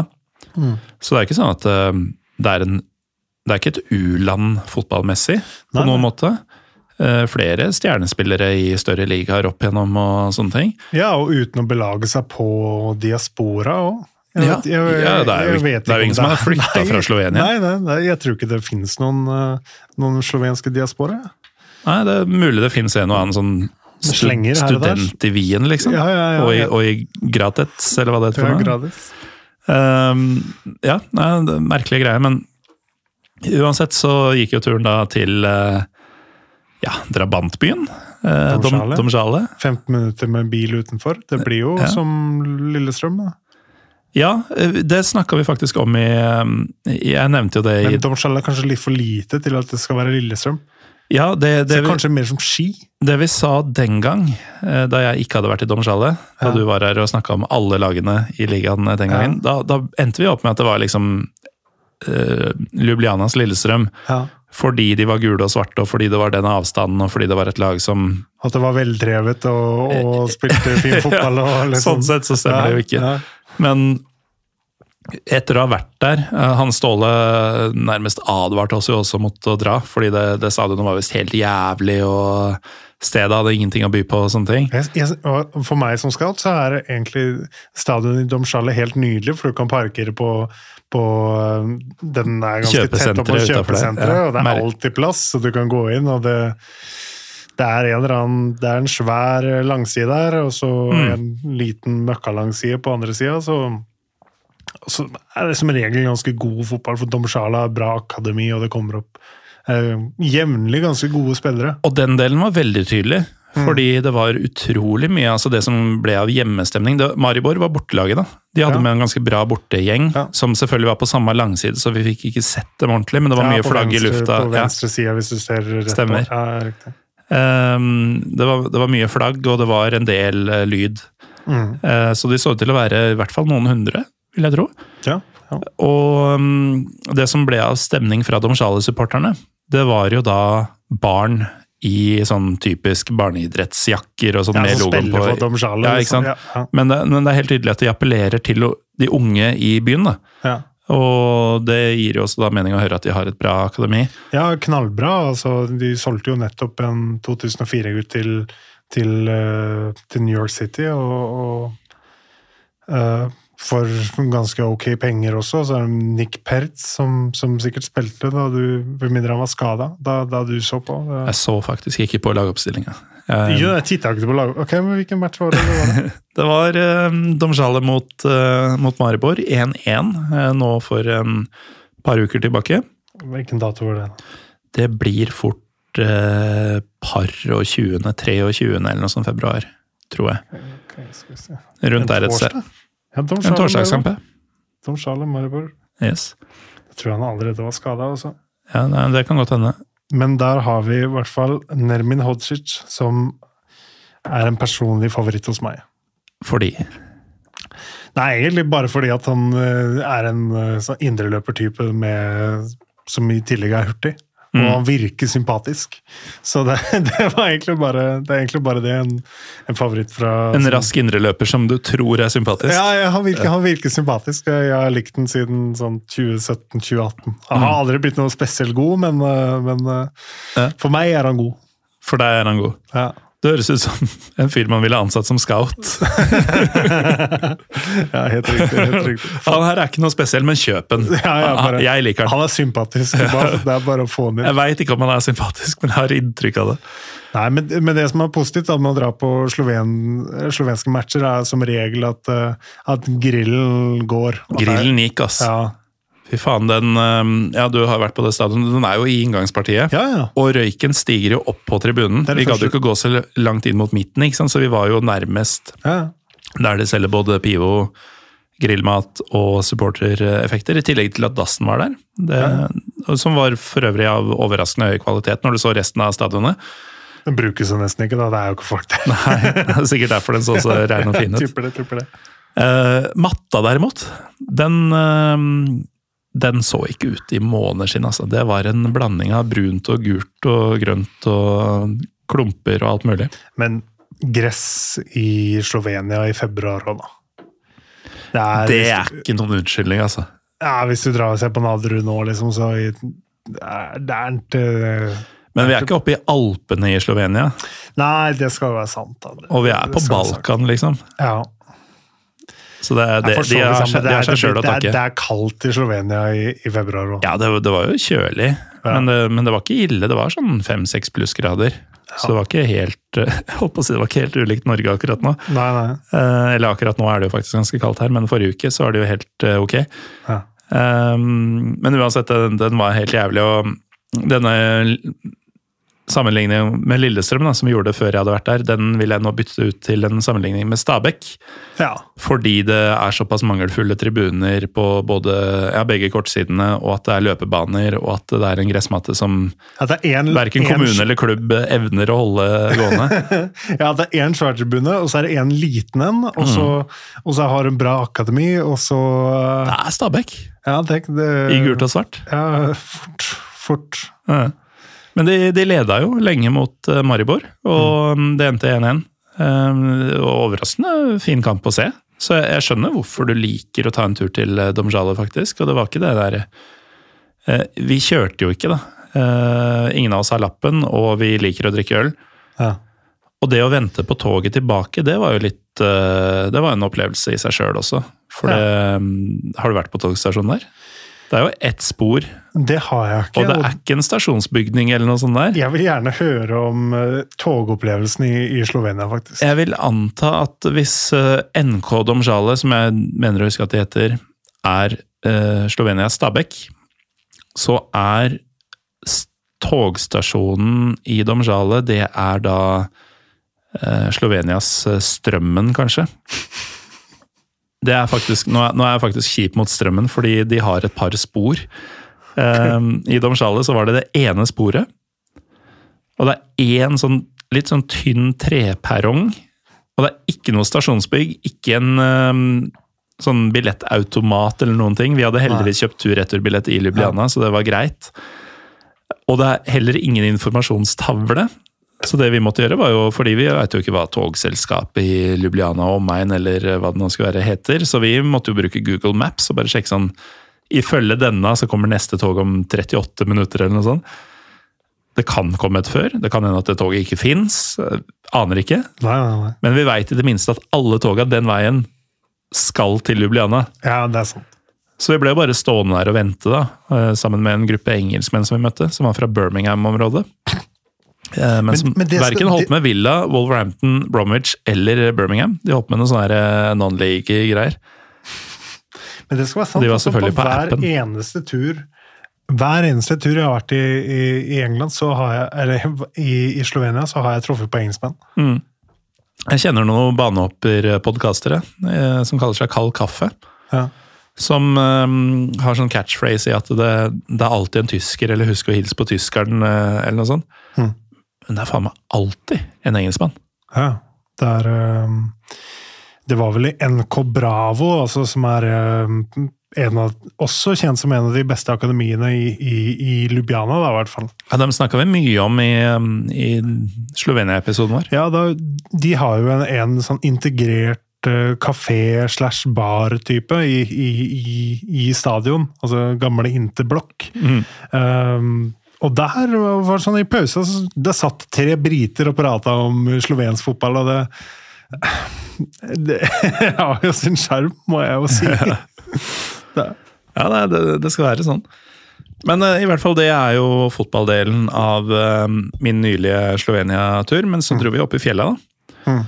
Så det er ikke sånn at eh, det er en det er ikke et u-land fotballmessig på Nei, noen måte. eh, flere stjernespillere i større ligaer opp gjennom og sånne ting. Ja, og uten å belage seg på diaspora òg. Ja, ja, det er jo- det er jo ingen som har flytta fra Slovenia. Nei, nei, nei, jeg tror ikke det finnes noen, eh, noen slovenske diaspora. Nei, det er mulig det finnes en og annen sånn Slenger student i Wien, liksom. Ja, ja, ja, og, i, og i Gratets, eller hva det heter. Ja, for noe. gradvis. Ehm, ja, nei, det er merkelige greier, men uansett så gikk jo turen da til uh, ja, drabantbyen. Uh, Domsjale. Dom, 15 minutter med bil utenfor. Det blir jo Ja. som Lillestrøm, da. Ja, eh, det snakka vi faktisk om i eh, Jeg nevnte jo det i Men Domsjall er kanskje litt for lite til at det skal være Lillestrøm. Ja, det, Det det, vi, kanskje mer som ski. det vi sa den gang, eh, da jeg ikke hadde vært i Domžale, da Ja. du var her og snakka om alle lagene i ligaen den gangen, da, da endte vi opp med at det var liksom uh, Ljubljanas Lillestrøm. Ja. Fordi de var gule og svarte, og fordi det var den avstanden, og fordi det var et lag som At det var veldrevet og, og spilte fin fotball. Og liksom. Sånn sett så stemmer det jo ikke. Men etter å ha vært der eh, Han Ståle nærmest advarte oss jo også mot å dra, fordi det, det stadionet var visst helt jævlig, og stedet hadde ingenting å by på og sånne ting. Jeg, jeg, og for meg som scout så er egentlig stadionet i Domsjale helt nydelig, for du kan parkere på, på øh, Den er ganske tett opp mot kjøpesenteret, Ja, og det er alltid plass, så du kan gå inn, og det det er, en eller annen, det er en svær langside der, og så Mm. en liten møkkalangside på andre sida. Så, så er det som regel ganske god fotball, for Domsjala har bra akademi, og det kommer opp eh, jevnlig ganske gode spillere. Og den delen var veldig tydelig. Mm. Fordi det var utrolig mye altså det som ble av hjemmestemning. Det, Maribor var bortelaget, da. De hadde Ja. med en ganske bra bortegjeng, Ja. som selvfølgelig var på samme langside, så vi fikk ikke sett dem ordentlig, men det var Ja, mye flagg flagg i venstre- lufta. På venstre side, hvis du ser rett Stemmer. på. Ja, riktig. Ehm, det, var, det var mye flagg, og det var en del uh, lyd. Mm. Uh, så de så ut til å være i hvert fall noen hundre, vil jeg tro. Ja, ja. Og um, det som ble av stemning fra Domsjale-supporterne, det var jo da barn i sånn typisk barneidrettsjakker og sånn Ja, med logoen på. for Domsjale, Ja, ikke liksom. sant? Ja, ja. Men, det, men det er helt tydelig at de appellerer til de unge i byen. da. Og det gir jo også da mening å høre at de har et bra akademi. ja, knallbra. Altså, de solgte jo nettopp en 2004-gutt til, til, eh, til New York City, og, og uh, for ganske ok penger også. Så er det Nick Pertz, som, som sikkert spilte da du Med mindre han var skada, da, da du så på. Jeg så faktisk ikke på lagoppstillinga. Jeg titta ikke på laget. Ok, men hvilken match var det? det var det? Var eh, mot, eh, mot Maribor, 1-1 eh, nå for en par uker tilbake. Hvilken dato var det? Det blir fort eh, par og 20., 23. eller noe sånt februar, tror jeg. Ok, skal vi se. Rundt der et sted. Ja, En torsdagskamp, ja. Tom Maribor. Yes. Jeg tror han allerede var skada altså. Ja, det kan godt hende. Men der har vi i hvert fall Nermin Hodzic, som er en personlig favoritt hos meg. Fordi Nei, egentlig bare fordi at han eh, er en eh, sånn indreløpertype som i tillegg er hurtig. Og Mm. han virker sympatisk. Så det, det var egentlig bare det. er egentlig bare det en, en favoritt fra En som- rask indreløper som du tror er sympatisk. Ja, ja han, virker, han virker sympatisk. Jeg har likt den siden sånn 2017-2018. Han har aldri blitt noe spesielt god, men, eh, men eh, Mm. Ja. for meg er han god. For deg er han god. Ja. Det høres ut som en fyr man ville ansatt som scout. ja, helt riktig. helt riktig. Han her er ikke noe spesiell, men kjøp den. Ja, ja, bare- Jeg liker den. Han er sympatisk. Det er bare- Det er bare å få den inn. Jeg veit ikke om han er sympatisk, men jeg har inntrykk av det. Nei, men, men det som er positivt da, med å dra på sloven, slovenske matcher, er som regel at, eh, at grillen går. At Grillen gikk, ass. Ja. Fy faen, den eh, Ja, du har vært på det stadionet. Den er jo i inngangspartiet. ja, ja. Og røyken stiger jo opp på tribunen. Vi gadd jo ikke ikke gå så langt inn mot midten, så vi var jo nærmest ja. der de selger både Pivo, grillmat og supportereffekter, i tillegg til at dassen var der. Det, Som var for øvrig av overraskende høy kvalitet når du så resten av stadionet. Den brukes jo nesten ikke, da. Det er jo ikke folk der. Nei, det er sikkert derfor den så så rein og fin ut. Eh, matta derimot, den, eh, den så ikke ut i måneder siden. Altså. Det var en blanding av brunt og gult og grønt og klumper og alt mulig. Men gress i Slovenia i februar òg, da. Det er, Det er ikke noen unnskyldning, altså. ja, Hvis du drar og ser på Nadderud nå, liksom, så i, det er, det er ikke Men vi er ikke oppe i Alpene i Slovenia, Nei, det skal jo være sant. Det- og vi er på skal sagt. Balkan, liksom. Ja. Så det, det, de har, de har seg sjøl å takke. det er kaldt i Slovenia i, i februar òg. Ja, det, det var jo kjølig, Ja. men, det, men det var ikke ille. Det var sånn fem-seks plussgrader. Så det var ikke helt jeg håper å si, det var ikke helt ulikt Norge akkurat nå. Nei, nei. Eh, eller akkurat nå er det jo faktisk ganske kaldt her, men forrige uke så var det jo helt eh, ok. Ja. Um, men uansett, den, den var helt jævlig, og denne sammenligningen med Lillestrøm, da, som vi gjorde før jeg hadde vært der, den vil jeg nå bytte ut til en sammenligning med Stabæk. Ja. Fordi det er såpass mangelfulle tribuner på både, ja, begge kortsidene, og at det er løpebaner, og at det er en gressmatte som At det er en, verken en- kommune eller klubb evner å holde gående. Ja, det er én sværtribune, og så er det en liten en, og så, og så har hun bra akademi, og så Det er Stabæk, Ja, tenk det i gult og svart. Ja, fort. Fort. Ja. Men de, de leda jo lenge mot eh, Maribor, og mm, det endte 1-1. Um, og overraskende fin kamp å se. Så jeg, jeg skjønner hvorfor du liker å ta en tur til eh, Domjale, faktisk. Og det var ikke det der eh, Vi kjørte jo ikke, da. Ingen av oss har lappen, og vi liker å drikke øl. Ja. Og det å vente på toget tilbake, det var jo litt Det var en opplevelse i seg sjøl også. For det, mm, Har du vært på togstasjonen der? Det er jo ett spor, Det har jeg ikke. og det er ikke en stasjonsbygning eller noe sånt der. Jeg vil gjerne høre om eh, togopplevelsen i, i Slovenia, faktisk. Jeg vil anta at hvis eh, NK Domžale, som jeg mener å huske at det heter, er uh, Slovenias Stabekk, så er togstasjonen i Domžale, det er da Slovenias Strømmen, kanskje. Det er faktisk, nå, er, nå er jeg faktisk kjip mot Strømmen, fordi de har et par spor. Um, I Domsjale så var det det ene sporet, og det er én sånn litt sånn tynn treperrong. Og det er ikke noe stasjonsbygg, ikke en um, sånn billettautomat eller noen ting. Vi hadde heldigvis kjøpt tur-retur-billett i Ljubljana, så det var greit. Og det er heller ingen informasjonstavle. Så det vi måtte gjøre, var jo fordi vi vet jo ikke hva togselskapet i Ljubljana og omegn eller hva det nå skulle være heter, så vi måtte jo bruke Google Maps og bare sjekke sånn Ifølge denne så kommer neste tog om 38 minutter eller noe sånt. Det kan komme et før, det kan hende at det toget ikke fins. Aner ikke. Nei, nei, nei. Men vi veit i det minste at alle toga den veien skal til Ljubljana. Ja, det er sant. Så vi ble bare stående der og vente, da, eh, sammen med en gruppe engelskmenn som vi møtte, som var fra Birmingham-området. Eh, Men, Men- men skal- verken holdt med Villa, Wolverhampton, Bromwich eller Birmingham. De holdt med noen sånne eh, non-league-greier. Men det skal være sant. De var selvfølgelig på hver appen. eneste tur hver eneste tur jeg har vært i, i, i England, så har jeg, eller i, i Slovenia, så har jeg truffet på engelskmenn. Jeg kjenner noen banehopperpodkastere eh, som kaller seg Kald kaffe. Ja. Som eh, har sånn catchphrase i at det, det er alltid en tysker, eller husk å hilse på tyskeren, eh, eller noe sånt. Mm. Men det er faen meg alltid en engelskmann. Ja, det er Det var vel i NK Bravo, altså, som er en av, også kjent som en av de beste akademiene i, i, i Ljubljana, da, i hvert fall. Ja, Dem snakka vi mye om i, um, i Slovenia-episoden vår. Ja, da, de har jo en, en sånn integrert eh, kafé slash bar-type i, i, i, i stadion. Altså gamle Interblokk. Um, og der var det sånn i pausa så det satt tre briter og prata om slovensk fotball, og det Det har jo sin sjarm, må jeg jo si. Ja, Ja, nei, det, det skal være sånn. Men uh, i hvert fall det er jo fotballdelen av uh, min nylige Slovenia-tur. Men så dro vi opp i fjella, da. Mm.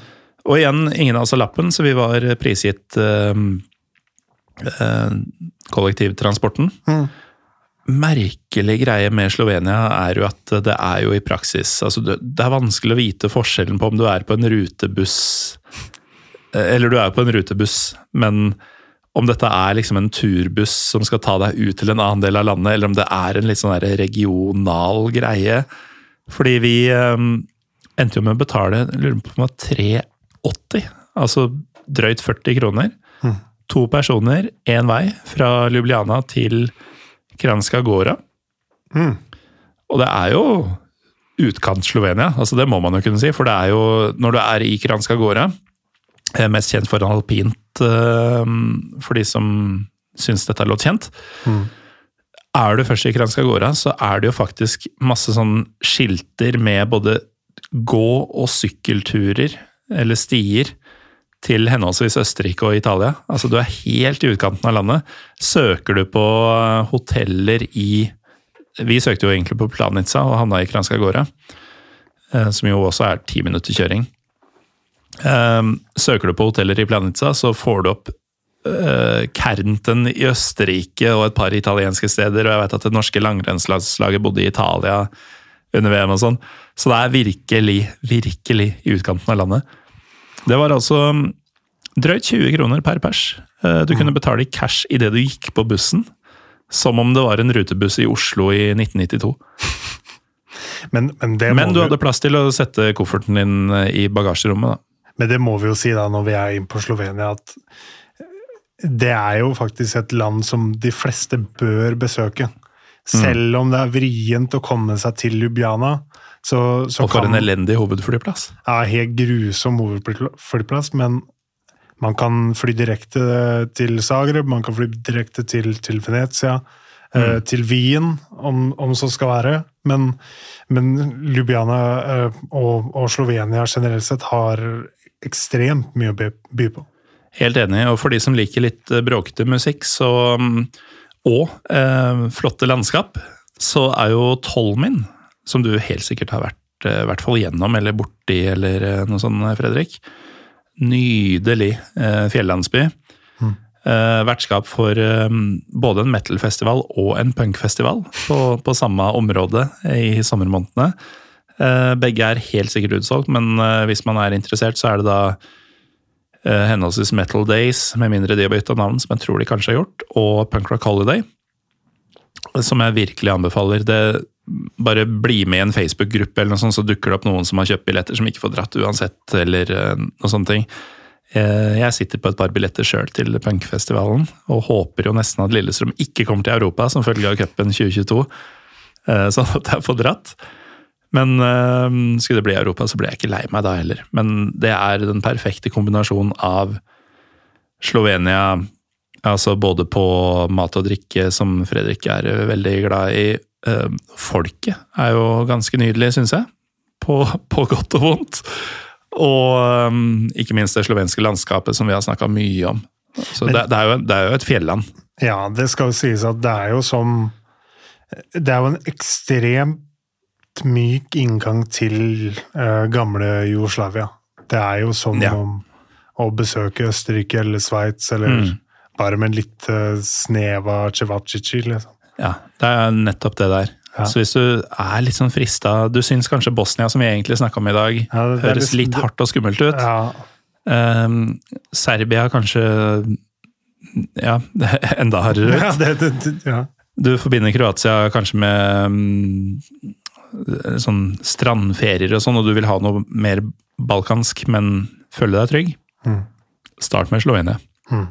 Og igjen, ingen av oss har lappen, så vi var prisgitt uh, kollektivtransporten. Mm. Merkelig greie med Slovenia er jo at det er jo i praksis altså det, det er vanskelig å vite forskjellen på om du er på en rutebuss Eller du er på en rutebuss, men om dette er liksom en turbuss som skal ta deg ut til en annen del av landet, eller om det er en litt sånn der regional greie. Fordi vi um, endte jo med å betale lurer på om det var 3,80, altså drøyt 40 kroner. To personer, én vei, fra Ljubljana til Kranjska Gora. Mm. Og det er jo utkant-Slovenia, altså det må man jo kunne si. For det er jo, når du er i Kranjska Gora, eh, mest kjent for alpint, eh, for de som syns dette låt kjent, er du først i Kranjska Gora, så er det jo faktisk masse sånn skilter med både gå- og sykkelturer, eller stier, til henholdsvis Østerrike og Italia. Altså Du er helt i utkanten av landet. Søker du på hoteller i Vi søkte jo egentlig på Planica og havna i Kranska Gora, eh, som jo også er ti minutter kjøring. Eh, Søker du på hoteller i Planica, så får du opp Kernten i Østerrike og et par italienske steder. Og jeg vet at det norske langrennslaget bodde i Italia under VM og sånn. Så det er virkelig, virkelig i utkanten av landet. Det var altså mm, drøyt 20 kroner per pers. Uh, du kunne betale i cash idet du gikk på bussen. Som om det var en rutebuss i Oslo i 1992. Men, men, det Men du hadde plass til å sette kofferten din eh, i bagasjerommet, da. Men det må vi jo si da når vi er inne på Slovenia, at det er jo faktisk et land som de fleste bør besøke. Selv om det er vrient å komme seg til Ljubljana, så, så Og for kan en elendig hovedflyplass. ja, helt grusom hovedflyplass, men man kan fly direkte til Zagreb, man kan fly direkte til, til Venezia, eh, til Wien, om, om så skal være. Men, men Ljubljana eh, og, og Slovenia generelt sett har ekstremt mye å by, by på. Helt enig, og for de som liker litt eh, bråkete musikk så, mm, og eh, flotte landskap, så er jo Tolmin, som du helt sikkert har vært eh, i hvert fall gjennom eller borti eller eh, noe sånt, Fredrik. Nydelig eh, fjellandsby. Mm. vertskap for eh, både en metal-festival og en punkfestival på, på samme område i sommermånedene. Eh, begge er helt sikkert utsolgt, men eh, hvis man er interessert, så er det da eh, henholdsvis Metal Days, med mindre de har bytta navn, som jeg tror de kanskje har gjort, og Punk Rock Holiday, som jeg virkelig anbefaler. Det, bare bli med i en Facebook-gruppe, eller noe sånt, så dukker det opp noen som har kjøpt billetter som ikke får dratt uansett, eller noen noe sånne ting. Eh, Jeg sitter på et par billetter sjøl til punkfestivalen, og håper jo nesten at Lillestrøm ikke kommer til Europa som følge av cupen 2022, eh, sånn at jeg får dratt. Men skulle det bli Europa, så blir jeg ikke lei meg da heller. Men det er den perfekte kombinasjonen av Slovenia, altså både på mat og drikke, som Fredrik er veldig glad i. Øh, folket er jo ganske nydelig, syns jeg. På, på godt og vondt. Og um, ikke minst det slovenske landskapet, som vi har snakka mye om. Så det, det, er jo, det er jo et fjelland. Ja, det skal sies at det er jo som Det er jo en ekstremt myk inngang til uh, gamle Jugoslavia. Det er jo som Ja. om å besøke Østerrike eller Sveits, eller Mm. bare med en litt uh, snev av cevacici, liksom. Ja, det er nettopp det der. Ja. Så hvis du er litt sånn frista Du syns kanskje Bosnia, som vi egentlig snakka om i dag, Ja, det- det høres liksom- litt hardt og skummelt ut. Ja, Um, Serbia kanskje Ja, enda hardere ut. ja, det, det, ja. Du forbinder Kroatia kanskje med um, sånn strandferier og sånn, og du vil ha noe mer balkansk, men føle deg trygg. Mm. Start med Slovenia. Mm.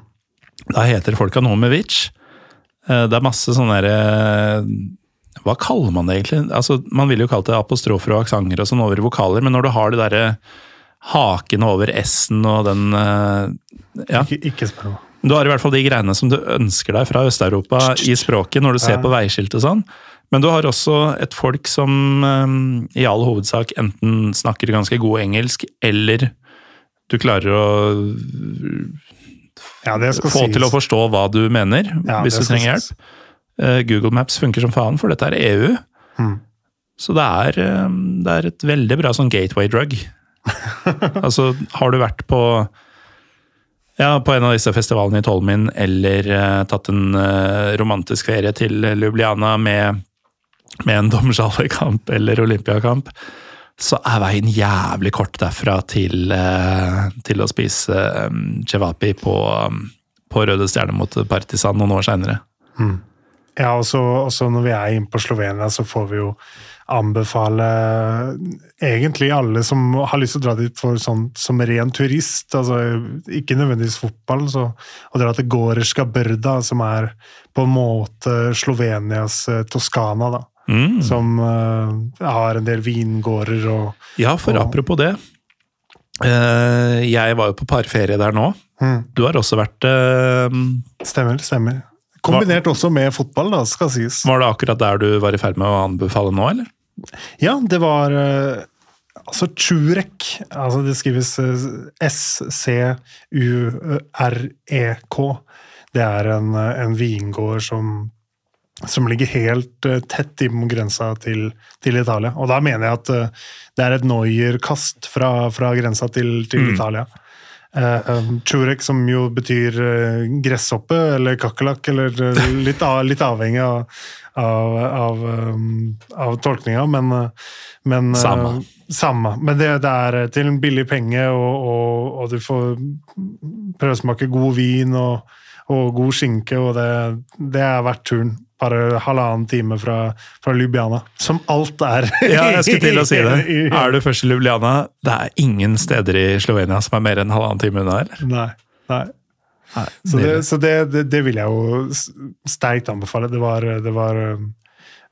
Da heter folka med Eh, Det er masse sånne derre Hva kaller man det egentlig? Altså, man ville jo kalt det apostrofer og aksenter og sånn over vokaler, men når du har det derre haken over S-en og den eh, Ja. Ikke, ikke spør meg. Du har i hvert fall de greiene som du ønsker deg fra Øst-Europa i språket når du ser på veiskilt og sånn. Men du har også et folk som eh, i all hovedsak enten snakker ganske god engelsk, eller du klarer å Ja, få sies. til å forstå hva du mener, Ja, hvis du trenger hjelp. Uh, Google Maps funker som faen, for dette er EU. Mm. Så det er, eh, det er et veldig bra sånn gateway drug. altså, har du vært på ja, på en av disse festivalene i Tolmin, eller uh, tatt en uh, romantisk ferie til Ljubljana med, med en domsjalekamp eller olympiakamp, så er veien jævlig kort derfra til, eh, til å spise cevapi på, um, på Røde Stjerne mot Partisan noen år seinere. Ja, og så når vi er inne på Slovenia, så får vi jo anbefale egentlig alle som har lyst til å dra dit for sånn som ren turist, altså ikke nødvendigvis fotball, så å dra til Gorska Brda, som er på en måte Slovenias eh, Toskana, da. Mm. Som uh, har en del vingårder og Ja, for Og- apropos det. Uh, jeg var jo på parferie der nå. Mm. Du har også vært uh, Stemmer, stemmer. Kombinert også med fotball, da, skal sies. Var det akkurat der du var i ferd med å anbefale nå, eller? Ja, det var Altså Churek. Altså det skrives S-C-U-R-E-K. Det er en, en vingård som, som ligger helt eh, tett innom grensa til, til Italia. Og da mener jeg at eh, det er et Noyer-kast fra, fra grensa til, til Italia. Eh, um, Churek, som jo betyr gresshoppe eller kakerlakk, eller litt, av, litt avhengig av, av, av, um, av tolkninga, men, men Samme. samme. Men det, det er til en billig penge, og, og, og du får prøvesmake god vin og, og god skinke, og det, det er verdt turen. Bare halvannen time fra, fra Ljubljana, som alt er. Ja, jeg skulle til å si det. Er du først i Ljubljana, det er ingen steder i Slovenia som er mer enn halvannen time unna, her. Nei. nei. Så, det, så det, det, det vil jeg jo sterkt anbefale. Det var, det var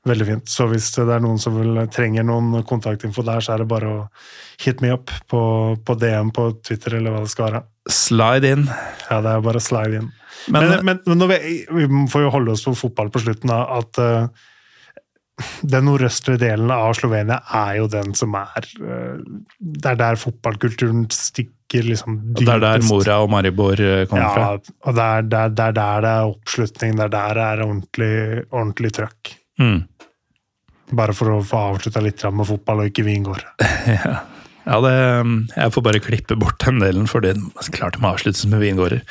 veldig fint. Så hvis det er noen som vil, trenger noen kontaktinfo der, så er det bare å hit me up på, på DM på Twitter eller hva det skal være. Slide in. Ja, det er bare slide inn. Men, Men, men, men når vi, vi får jo holde oss på fotball på slutten, da, at uh, den nordøstre delen av Slovenia er jo den som er uh, Det er der fotballkulturen stikker liksom det er der Mora og Maribor kommer kommer fra. ja, og det er der er der det er oppslutning, det er der det er ordentlig, ordentlig trøkk. Mm. Bare for å få avslutta litt med fotball og ikke vingård. Ja, det, jeg får bare klippe bort den delen, for det er klart det må avsluttes med vingårder.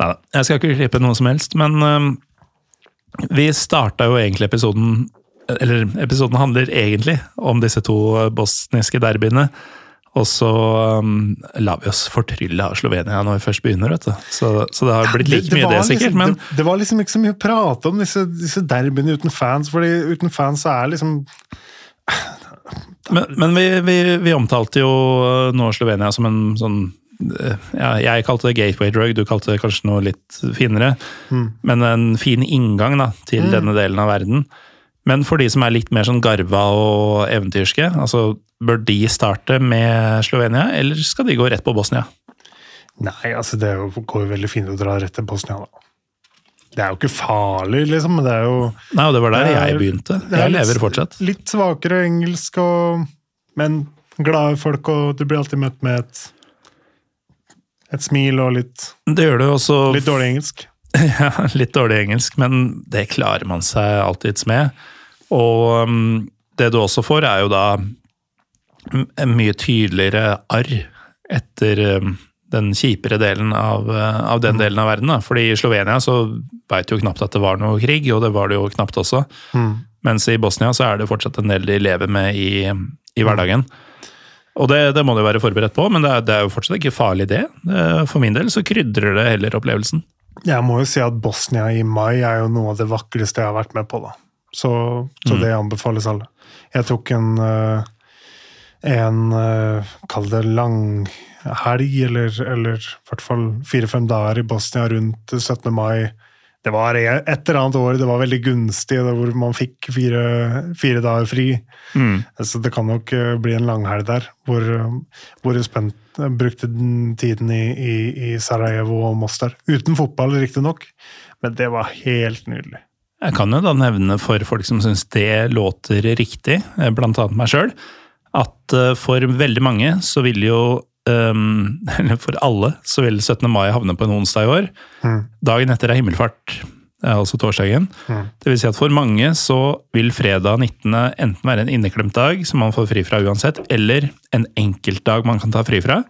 Neida, jeg skal ikke klippe noe som helst, men um, vi starta jo egentlig episoden Eller episoden handler egentlig om disse to bosniske derbyene. Og så um, lar vi oss fortrylle av Slovenia når vi først begynner, vet du. Så, så det har blitt like mye det, sikkert. liksom, Men det, det var liksom ikke så mye å prate om disse, disse derbyene uten fans, fordi uten fans så er liksom Men, men vi, vi, vi omtalte jo eh, nå Slovenia som en sånn eh, ja, Jeg kalte det gateway drug, du kalte det kanskje noe litt finere. Men en fin inngang da, til denne delen av verden. Men for de som er litt mer sånn garva og eventyrske, altså bør de starte med Slovenia, eller skal de gå rett på Bosnia? Nei, altså det går jo veldig fint å dra rett til Bosnia, da. Det er jo ikke farlig, liksom, men det er jo Nei, og det var der Det er- jeg begynte. Jeg litt- lever fortsatt. Litt svakere engelsk, og, men glade folk, og du blir alltid møtt med et, et smil og litt, Det gjør det også litt dårlig engelsk. Ja, litt dårlig engelsk, men det klarer man seg alltids med. Og um, det du også får, er jo da mye tydeligere arr etter um, den kjipere delen av, uh, av den delen av verden. Da. Fordi i Slovenia så veit jo knapt at det var noe krig, og det var det jo knapt også. Mens i Bosnia så er det fortsatt en del de lever med i, i hverdagen. Og det, det må du være forberedt på, men det er, det er jo fortsatt ikke farlig, det. For min del så krydrer det heller opplevelsen. Jeg må jo si at Bosnia i mai er jo noe av det vakreste jeg har vært med på, da. Så, så det anbefales alle. Jeg tok en eh, en eh, Kall det langhelg, eller, eller i hvert fall fire-fem dager i Bosnia rundt 17. mai. Det var e- et eller annet år det var veldig gunstig, hvor man fikk fire, fire dager fri. Så det kan nok eh, bli en langhelg der, hvor, hvor spent, brukte den tiden i, i, i Sarajevo og Mostar. Uten fotball, riktignok, men det var helt nydelig. Jeg kan jo da nevne for folk som syns det låter riktig, eh, blant annet meg sjøl, at eh, for veldig mange så vil jo ehm, Eller for alle så vil 17. mai havne på en onsdag i år. Dagen etter er himmelfart, altså torsdagen. Det vil si at for mange så vil fredag 19. enten være en inneklemt dag som man får fri fra uansett, eller en enkeltdag man kan ta fri fra.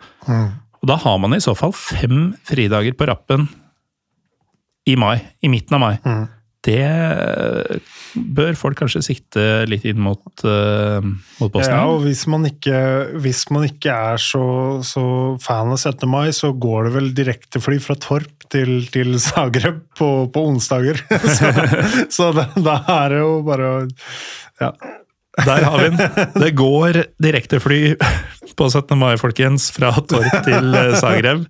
Og da har man i så fall fem fridager på rappen i mai. I midten av mai. Det bør folk kanskje sikte litt inn mot, uh, mot Bosnia. Ja, og hvis man ikke, hvis man ikke er så, så fan av 17. mai, så går det vel direktefly fra Torp til, til Zagreb på, på onsdager. så så da, da er det jo bare å ja. Der har vi den. Det går direktefly på 17. mai, folkens, fra Torp til eh, Zagreb.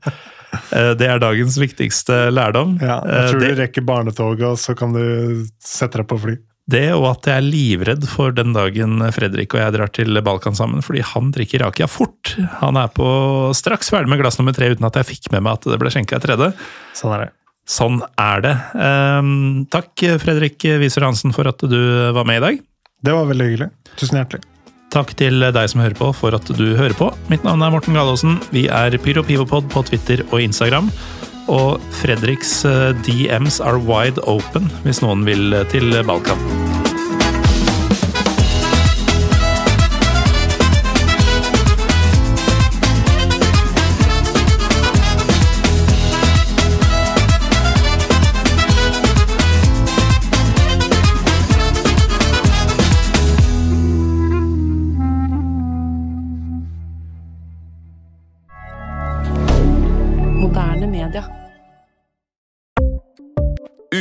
Eh, Det er dagens viktigste lærdom. ja. Jeg Eh, tror det, du rekker barnetoget, og så kan du sette deg på fly. det og at jeg er livredd for den dagen Fredrik og jeg drar til Balkan sammen, fordi han drikker rakia fort. Han er på straks ferdig med glass nummer tre uten at jeg fikk med meg at det ble skjenka et tredje. Sånn er det. Sånn er det. Um, takk, Fredrik Wiser Hansen, for at du var med i dag. Det var veldig hyggelig. Tusen hjertelig. Takk til deg som hører på, for at du hører på. Mitt navn er Morten Galaasen. Vi er PyroPivopod på Twitter og Instagram. Og Fredriks eh, DMs are wide open hvis noen vil til Balkan.